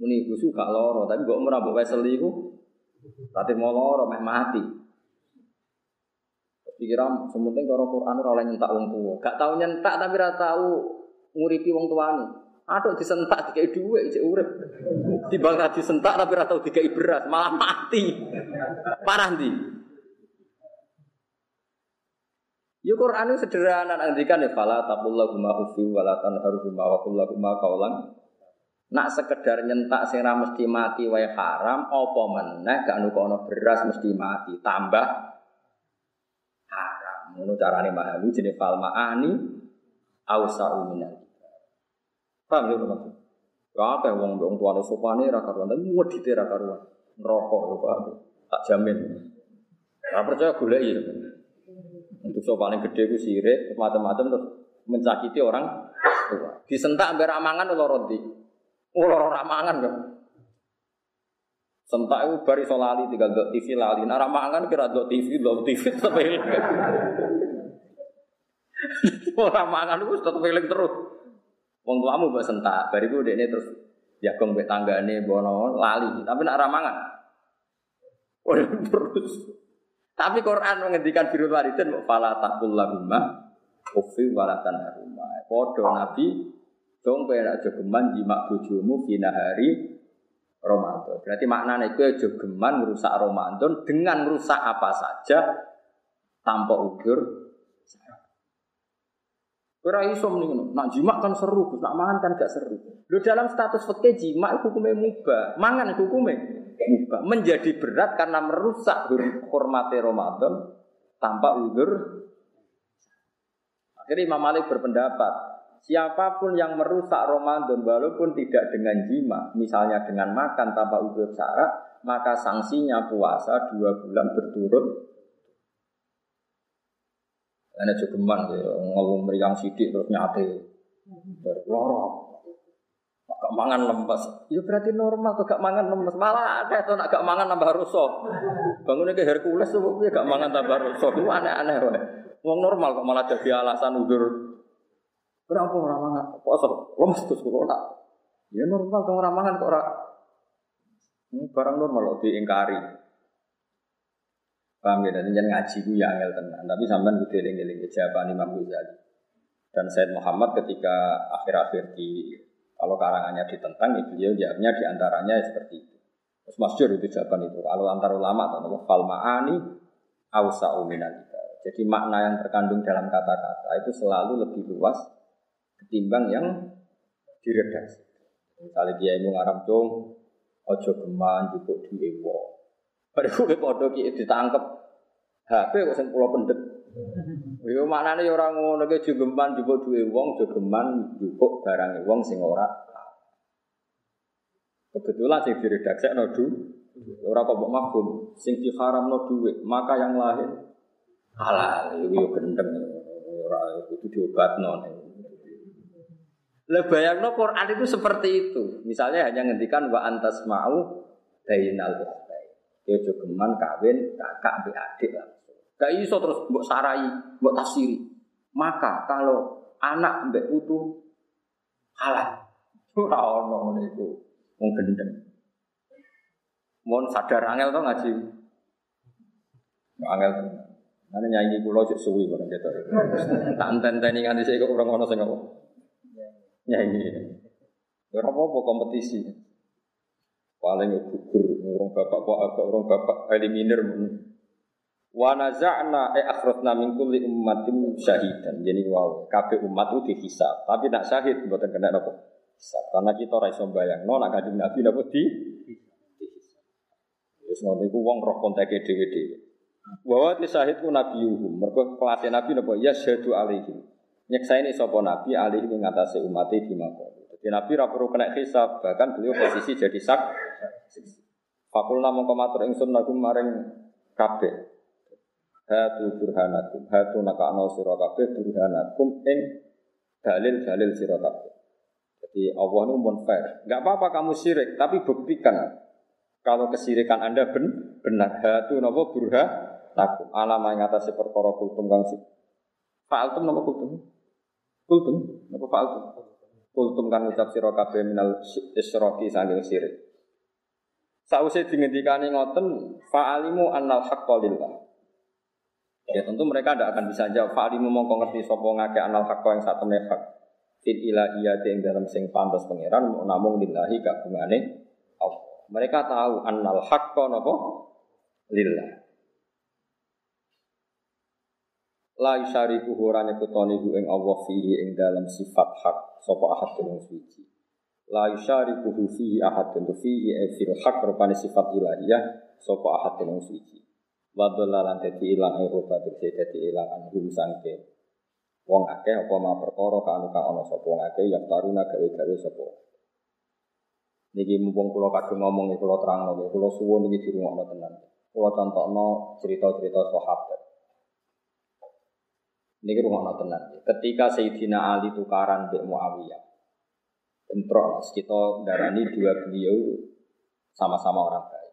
Muni Gusti gak lara, tapi mbokmu ora mbok wesel. Tapi mau lara meh mati. Pikiran sementing karo Quran ora oleh nyentak wong tuwa. Gak tau nyentak tapi ora tau nguripi wong tuane. Aduh disentak dikai dhuwit cek urip. Timbang ra disentak tapi ora tau dikai beras, malah mati. Parah ndi? Ya Quran itu sederhana nantikan ya fala taqullahuma ufi wala tanharhuma wa kullahuma qaulan Nak sekedar nyentak sing mesti mati wae haram apa meneh gak nukono beras mesti mati tambah. Ngono carane mahami jenenge fal maani ausa'u minal. Paham ya maksud? Ya akeh wong wong tuane sopane ra karuan tapi wedite ra karuan. Neraka ya Pak. Tak jamin. Ora percaya golek ya. Untuk so paling gede itu sirik, macam-macam terus mencakiti orang tua. Disentak ambil ramangan ulo roti. Ulo ramangan kan. Sentak itu bari solali tinggal dot TV lali. Nah ramangan kira dot TV, dot TV tetap eling. ramangan itu tetap eling terus. Wong tuamu mbak sentak, bariku ini terus jagung mbek tanggane bono lali. Tapi nak ramangan. Waduh terus. Tapi Quran menghentikan birul walidin fala taqul lahumma ufi walatan haruma. Padha Nabi dong kowe nek jogeman jima bojomu fina hari Ramadan. Berarti maknanya itu jogeman merusak Ramadan dengan merusak apa saja tanpa udur. Ora iso mending Nak kan seru, nak mangan kan gak seru. Lu dalam status fikih jima hukumnya mubah, mangan hukumnya mubah. Menjadi berat karena merusak hormati Ramadan tanpa udur. Akhirnya Imam Malik berpendapat, siapa pun yang merusak Ramadan walaupun tidak dengan jima, misalnya dengan makan tanpa udur syarat, maka sanksinya puasa dua bulan berturut. Ini jogeman, ya, ngomong meriang sidik terus nyate. Lorok, gak mangan lemes. Ya berarti normal tuh gak mangan lemes. Malah ada tuh gak mangan nambah rusuh. Bangunnya ke Hercules tuh gak mangan tambah rusuh. Itu aneh-aneh. Wong normal kok malah jadi alasan udur. Kenapa orang mangan? Poso lemes terus kulo tak. Ya normal tuh orang mangan kok ora. Ini barang normal loh diingkari. Paham ya, dan ngaji gue ya angel tenan. Tapi sampean kudu eling-eling jawaban Imam Ghazali. Dan Said Muhammad ketika akhir-akhir di kalau karangannya ditentang, ya beliau jawabnya di antaranya seperti itu. Terus masyur itu jawaban itu. Kalau antar ulama atau fal ma'ani ausa Jadi makna yang terkandung dalam kata-kata itu selalu lebih luas ketimbang yang diredaksi. Misalnya dia yang ngarap dong, ojo geman cukup di ewo. Pada gue podo ki ditangkep HP kok sing pulau pendet. Yo maknane ya ora ngono ki jogeman njupuk duwe wong, jogeman njupuk barang wong sing ora Kebetulan sing diredaksekno du ora kok mbok mafhum, sing diharamno dhuwit, maka yang lain halal. Iku yo gendeng ora kudu diobatno. Lah bayangno Quran itu seperti itu. Misalnya hanya ngendikan wa antas mau bainal ukhtai. Yo jogeman kawin kakak mbek adik lah. Gak iso terus mbok sarai, mbok tafsiri. Maka kalau anak mbek putu halal. Ora ono ngene iku. Wong gendeng. Mohon sadar angel to ngaji. Angel Mana nyanyi pulau cek suwi barang kita. Tak enten-enteni nganti saya kok orang ono sing apa. Nyanyi. Ora apa-apa kompetisi. Paling gugur orang bapak kok orang bapak eliminir. Wa naza'na e akhrajna min kulli ummatin syahidan. Jadi wow, kabeh umat itu dihisab. Tapi nak syahid mboten kena napa? Hisab. Karena kita ora iso bayangno nak kanjeng Nabi napa di Wis ngono iku wong roh konteke dhewe-dhewe. Bahwa ti syahid ku nabiyuhum. Mergo kelas Nabi napa? Ya syahadu alaihim. Nyeksaini sopo nabi alih mengatasi umat di makom. Jadi nabi ra perlu kena hisab, bahkan beliau posisi jadi sak. Fakulna mongko matur ingsun maring kabeh. Hatu burhanakum, hatu nakakno sira kabeh burhanakum ing dalil-dalil sira kabeh. Jadi Allah itu pun fair. Enggak apa-apa kamu syirik, tapi buktikan kalau kesirikan Anda ben, benar. Hatu napa burha takum. Alam yang atas perkara kultum si. Fa'altum napa kultum? Kultum napa fa'altum? Kultum kan ucap sira kabeh minal isyraki saking syirik. Sausé dingendikani ngoten fa'alimu annal haqqo lillah. Ya tentu mereka tidak akan bisa jawab fa'alimu mongko ngerti sapa ngake annal haqqo yang satu hak. Fit ilahiyati yang dalam sing pantas pangeran namung lillahi kagungane Allah. Mereka tahu annal haqqo napa lillah. La yusyariku ora nyekutoni hu ing Allah fihi ing dalam sifat hak sapa ahad wong suci. La yusyariku fihi ahad tu fihi e fil hak rupane sifat ilahiyah sapa ahad wong suci. Wa dalalan dadi ilang ing rupa dadi ilang anhum sangke. Wong akeh apa ma perkara kanu kang ana sapa wong akeh yang taruna gawe-gawe sapa. Niki mumpung kula kadung ngomong kula terangno kula suwun iki dirungokno tenan. Kula contohno cerita-cerita sahabat. Ini rumah tenan. Ketika Sayyidina Ali tukaran Mbak Muawiyah, bentrok kita darani dua beliau sama-sama orang baik.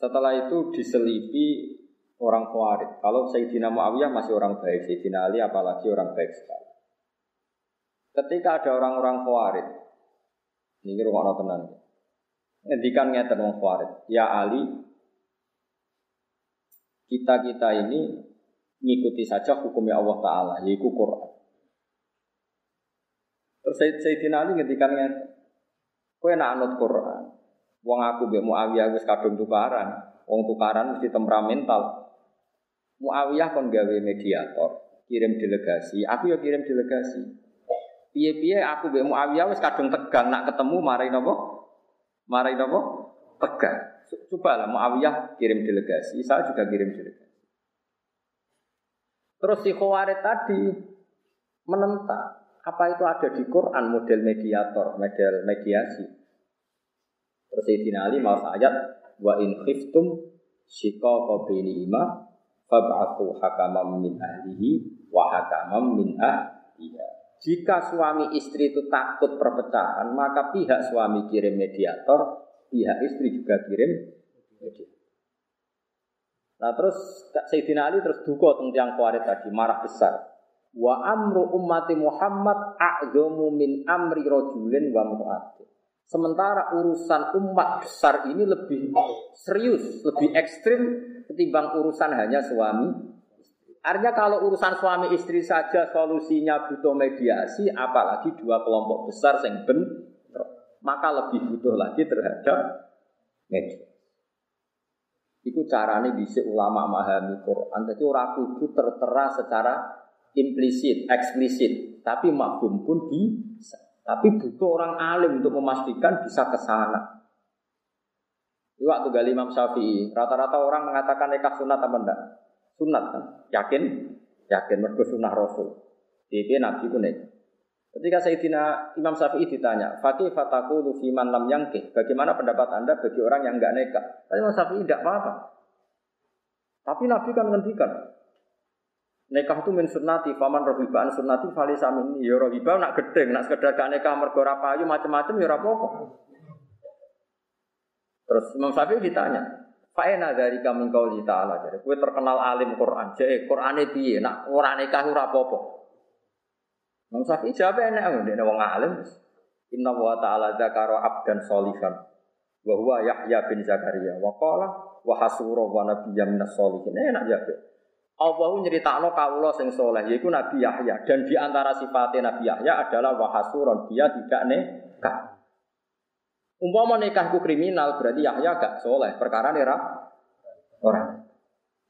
Setelah itu diselipi orang Khawarij. Kalau Sayyidina Muawiyah masih orang baik, Sayyidina Ali apalagi orang baik sekali. Ketika ada orang-orang Khawarij, ini rumah tenan. Ngendikan ngeten Khawarij, ya Ali, kita-kita ini ngikuti saja hukumnya Allah Ta'ala, yaitu Quran. Terus Sayyidina Ali ngendikannya, kowe nak anut Quran, wong aku mbek Muawiyah wis kadung tukaran, wong tukaran mesti temperamental. Muawiyah kon gawe mediator, kirim delegasi, aku ya kirim delegasi. Piye-piye aku mbek Muawiyah wis kadung tegang nak ketemu marai napa? Marai napa? Tegang. Coba lah Muawiyah kirim delegasi, saya juga kirim delegasi. Terus si Khawarij tadi menentang apa itu ada di Quran model mediator, model mediasi. Terus Sayyidina Ali mau ayat wa in khiftum shiqaqa bainihima fab'athu hakamam min ahlihi wa hakamam min ahliha. Jika suami istri itu takut perpecahan, maka pihak suami kirim mediator, pihak istri juga kirim mediator. Nah terus Sayyidina Ali terus duka tentang tiang kuarit tadi, marah besar. Wa amru ummati Muhammad a'zamu min amri rojulin wa mu'ati. Sementara urusan umat besar ini lebih serius, lebih ekstrim ketimbang urusan hanya suami. Artinya kalau urusan suami istri saja solusinya butuh mediasi, apalagi dua kelompok besar yang ben, maka lebih butuh lagi terhadap mediasi. Iku carane bisa ulama memahami Quran. Jadi orang kudu tertera secara implisit, eksplisit, tapi makbum pun bisa. Tapi butuh orang alim untuk memastikan bisa ke sana. Waktu gali Imam Syafi'i, rata-rata orang mengatakan nikah sunat apa enggak? Sunat kan? Yakin? Yakin mergo sunnah Rasul. Dia Nabi pun itu. Ketika Sayyidina Imam Syafi'i ditanya, Fakih fataku lufi man lam yangkih. Bagaimana pendapat anda bagi orang yang enggak nikah? Tapi Imam Syafi'i tidak apa-apa. Tapi Nabi kan ngendikan, Nikah itu min sunnati, faman rohibaan sunnati fali samin. Ya rohibah nak gedeng, nak sekedar gak nikah mergo payu macam-macam ya apa Terus Imam Syafi'i ditanya, Fa'ena dari kami kau ta'ala jadi kue terkenal alim Quran, jadi Quran itu nak orang nikah ora apa-apa. Imam Syafi'i jawab enak, dia wong alim. Inna wa ta'ala zakara abdan solihan. Wa huwa Yahya bin Zakaria. Wa qala wa hasura wa nabiyya minas solihin. Enak jawab. Allah nyeritakno kawula sing soleh yaiku Nabi Yahya dan di antara sifatnya Nabi Yahya adalah wahasuron dia tidak nikah. Umpama nikahku kriminal berarti Yahya gak soleh perkara nera orang.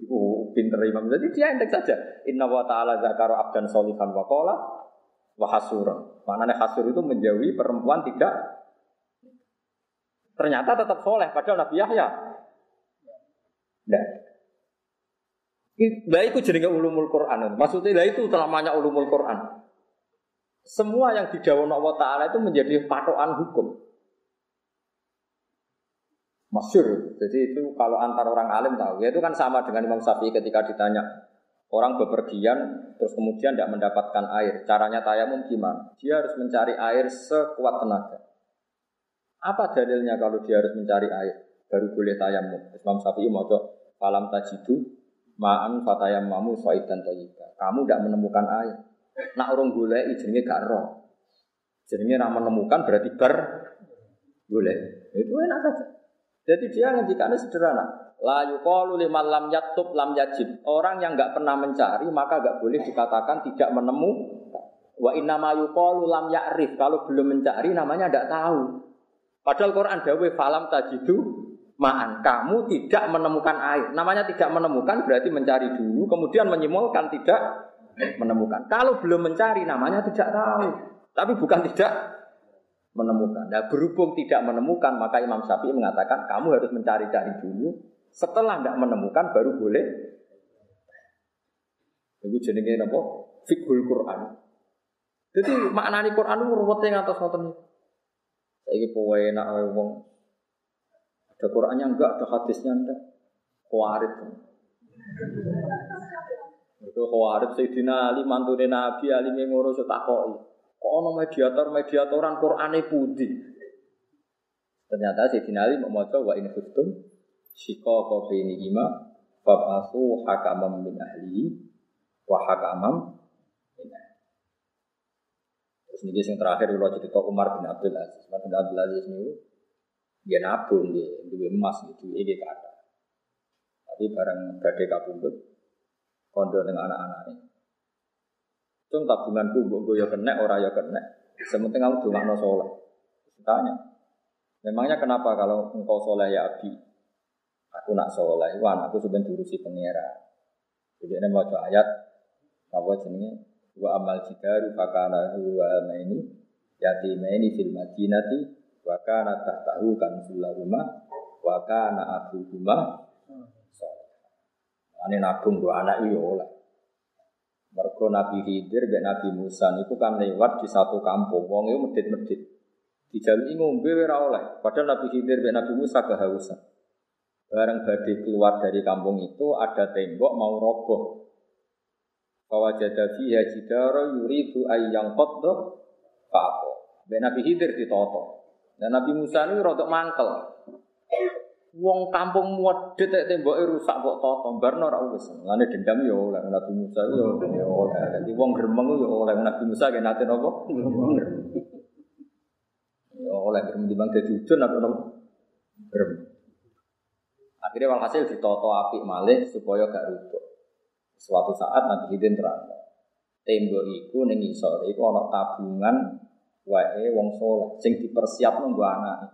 Ibu pinter imam jadi dia endek saja. Inna wa ta'ala zakaro abdan solihan wa qala wa hasuron. Maknanya hasur itu menjauhi perempuan tidak ternyata tetap soleh padahal Nabi Yahya. Nah, Lah itu jenenge ulumul Quran. Maksudnya lah itu telamanya ulumul Quran. Semua yang didawon Allah Ta'ala itu menjadi patokan hukum. Masyur. Jadi itu kalau antar orang alim tahu. Ya itu kan sama dengan Imam Syafi'i ketika ditanya orang bepergian terus kemudian tidak mendapatkan air. Caranya tayamum gimana? Dia harus mencari air sekuat tenaga. Apa dalilnya kalau dia harus mencari air? Baru boleh tayamum. Imam Syafi'i mau falam tajidu ma'an fatayam mamu dan tayyibah. Kamu tidak menemukan air. Nak orang golek jenenge gak roh. Jenenge ra menemukan berarti ber golek. Itu enak saja. Jadi dia ngendikannya sederhana. La yuqalu liman lam yatub lam yajid. Orang yang enggak pernah mencari maka enggak boleh dikatakan tidak menemu. Wa inna ma yuqalu lam ya'rif. Kalau belum mencari namanya enggak tahu. Padahal Quran dawe falam tajidu ma'an. Kamu tidak menemukan air. Namanya tidak menemukan berarti mencari dulu kemudian menyimpulkan tidak menemukan. Kalau belum mencari namanya tidak tahu. Tapi bukan tidak menemukan. Nah berhubung tidak menemukan maka Imam Syafi'i mengatakan kamu harus mencari-cari dulu. Setelah tidak menemukan baru boleh. Itu jenenge apa? Fikhul Quran. Jadi maknani Quran itu ruwetnya atas ngoten. Saiki powe enak wong. Ada Qurannya enggak, ada hadisnya enggak. Kuarit. Itu khawarij Sayyidina Ali mantune Nabi Ali ngono takoki. Kok ana mediator-mediatoran Qur'ane putih. Ternyata Sayyidina Ali mau maca wa in shiqaqa baini ima fabasu hakamam min ahli wa hakamam min ahli. Terus ini yang terakhir kalau cerita Umar bin Abdul Aziz. Umar bin Abdul Aziz ini dia nabung dia, dia emas gitu, ini kata. Tapi barang gade kabundut, kondo dengan anak-anak ini. Cung tabunganku gue ya kena, orang ya kena. Sementing kamu cuma no soleh. Tanya, memangnya kenapa kalau engkau soleh ya Abi? Aku nak soleh, wah aku sebenarnya diurusi pengira. Jadi ini mau ayat, apa jenenge? Wa amal jidaru fakana huwa ini ini fil madinati wa kana tahtahu kan rumah wa kana abu rumah Ane nabung dua anak itu oleh. Mergo Nabi Khidir dan Nabi Musa itu kan lewat di satu kampung. Wong itu medit-medit. Dijalui ngombe ora oleh. Padahal Nabi Khidir dan Nabi Musa kehausan. Bareng badai keluar dari kampung itu ada tembok mau roboh. Bahwa jada fiha jidara yuridu ayyang qadda fa'apo. Ben Nabi Khidir ditoto. Dan Nabi Musa ini rodok mangkel. Wong kampung muat detek temboknya rusak kok toto, barno ora wis. Ngene dendam yo oleh Nabi Musa yo oleh. Dadi wong gremeng yo oleh Nabi Musa ge nate napa? Yo oleh gremeng dibang dadi udun apa napa? Akhirnya walhasil ditoto api malih supaya gak rubuh. Suatu saat Nabi Hidin terang. Tembok iku ning isor iku ana tabungan wae wong soleh sing dipersiapno nggo anake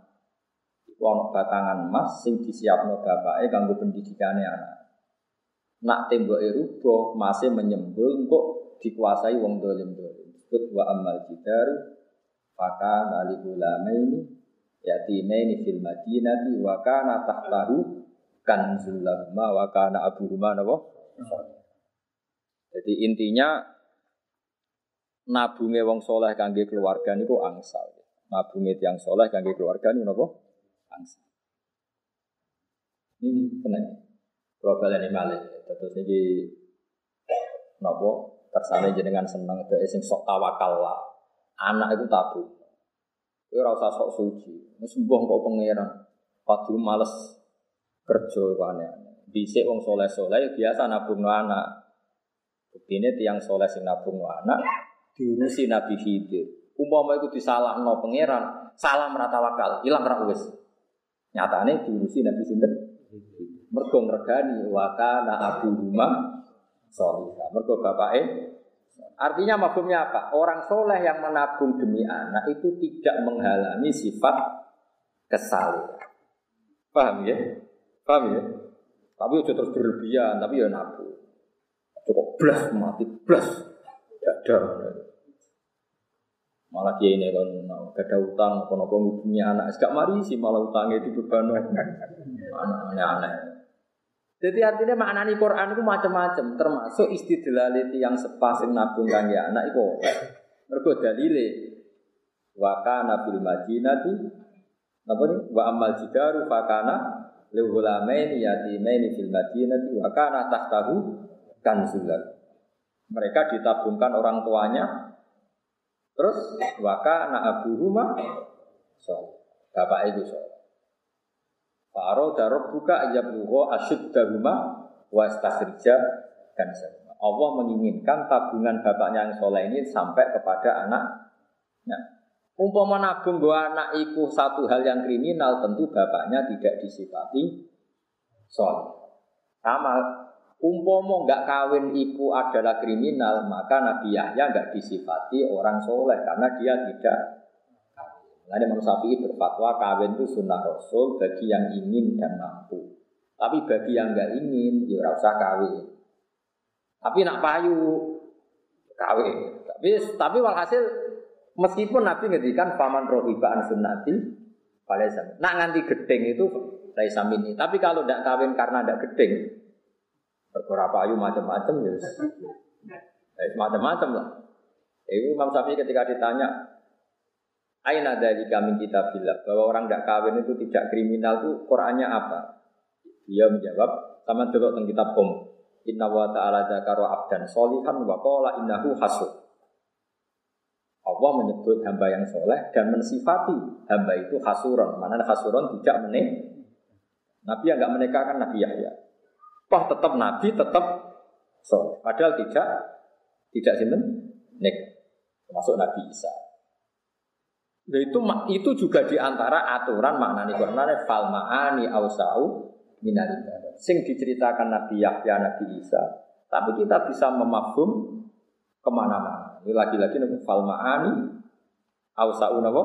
ono batangan emas sing disiapno bapake kanggo pendidikane anak. Nak temboke rubuh masih menyembul kok dikuasai wong dolim-dolim. Disebut wa amal jidaru faka nali ulamaini yatimaini fil madinati wa kana tahtahu kanzul lahuma wa kana abuhuma napa? Jadi intinya nabunge wong soleh kangge keluarga niku angsal. Nabunge tiang soleh kangge keluarga niku napa? bangsa. Ini kena global ini malih. Terus ini nopo kersane jenengan seneng ke sing sok tawakal lah. Anak itu tabu. Kowe ora usah sok suci. Wis sembuh kok pangeran. Padu males kerja aneh-aneh. Wong soleh-soleh biasa nabung anak. Buktinya tiang soleh sing nabung anak diurusi Nabi Khidir. Umpama itu disalahno pangeran, salah merata wakal, hilang ra wis. Nyatane diurusi Nabi Sinten. Mergo ngregani wa kana abu rumah solihah. Mergo bapake Artinya mafhumnya apa? Orang soleh yang menabung demi anak itu tidak menghalangi sifat kesalehan. Paham ya? Paham ya? Tapi udah terus berlebihan, tapi ya nabung. Cukup blas mati blas. Dadar. Malah dia ini kan gak utang, apa nopo ngubungi anak. Gak mari sih malah utangnya itu beban anak aneh-aneh. Jadi artinya maknani Quran itu macam-macam, termasuk istidlaliti yang sepasin nabung kangge anak itu. Mergo dalile wa kana fil madinati napa nih wa amal jidaru fa kana li yatimaini fil madinati wa kana tahtahu kanzulan. Mereka ditabungkan orang tuanya terus wa kana abuhuma so bapak itu so Faro darab buka ayat luho asyud daruma wastasrija dan Allah menginginkan tabungan bapaknya yang soleh ini sampai kepada anaknya. Umpama nabung bahwa anak itu satu hal yang kriminal, tentu bapaknya tidak disifati soleh. Sama, umpama nggak kawin iku adalah kriminal, maka Nabi Yahya nggak disifati orang soleh karena dia tidak Nanti Imam Syafi'i berfatwa kawin itu sunnah Rasul bagi yang ingin dan mampu. Tapi bagi yang nggak ingin, ya usah kawin. Tapi nak payu kawin. Tapi tapi walhasil meskipun Nabi ngedikan faman rohibaan sunnati pada Nak nganti gedeng itu laisa ini. Tapi kalau tidak kawin karena tidak gedeng, perkara payu macam-macam ya. Macam-macam lah. Itu Imam Syafi'i ketika ditanya, Aina dari kami kita bilang bahwa orang tidak kawin itu tidak kriminal itu Qurannya apa? Dia menjawab sama dulu tentang kitab Qom. Inna wa ta'ala zakaro abdan solihan wa qala innahu hasud. Allah menyebut hamba yang soleh dan mensifati hamba itu hasuron. Mana hasuron tidak menik. Nabi yang nggak menikahkan Nabi Yahya. Wah tetap Nabi tetap soleh. Padahal tidak tidak sini nek termasuk Nabi Isa. Nah, itu itu juga di antara aturan maknani Quran fal ma'ani ausau minal Sing diceritakan Nabi Yahya, Nabi Isa. Tapi kita bisa memahum ke mana-mana. Ini lagi-lagi nih fal ma'ani ausau nabo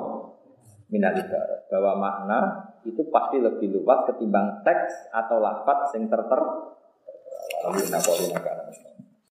minal Bahwa makna itu pasti lebih luas ketimbang teks atau lafaz sing terter. Alhamdulillah,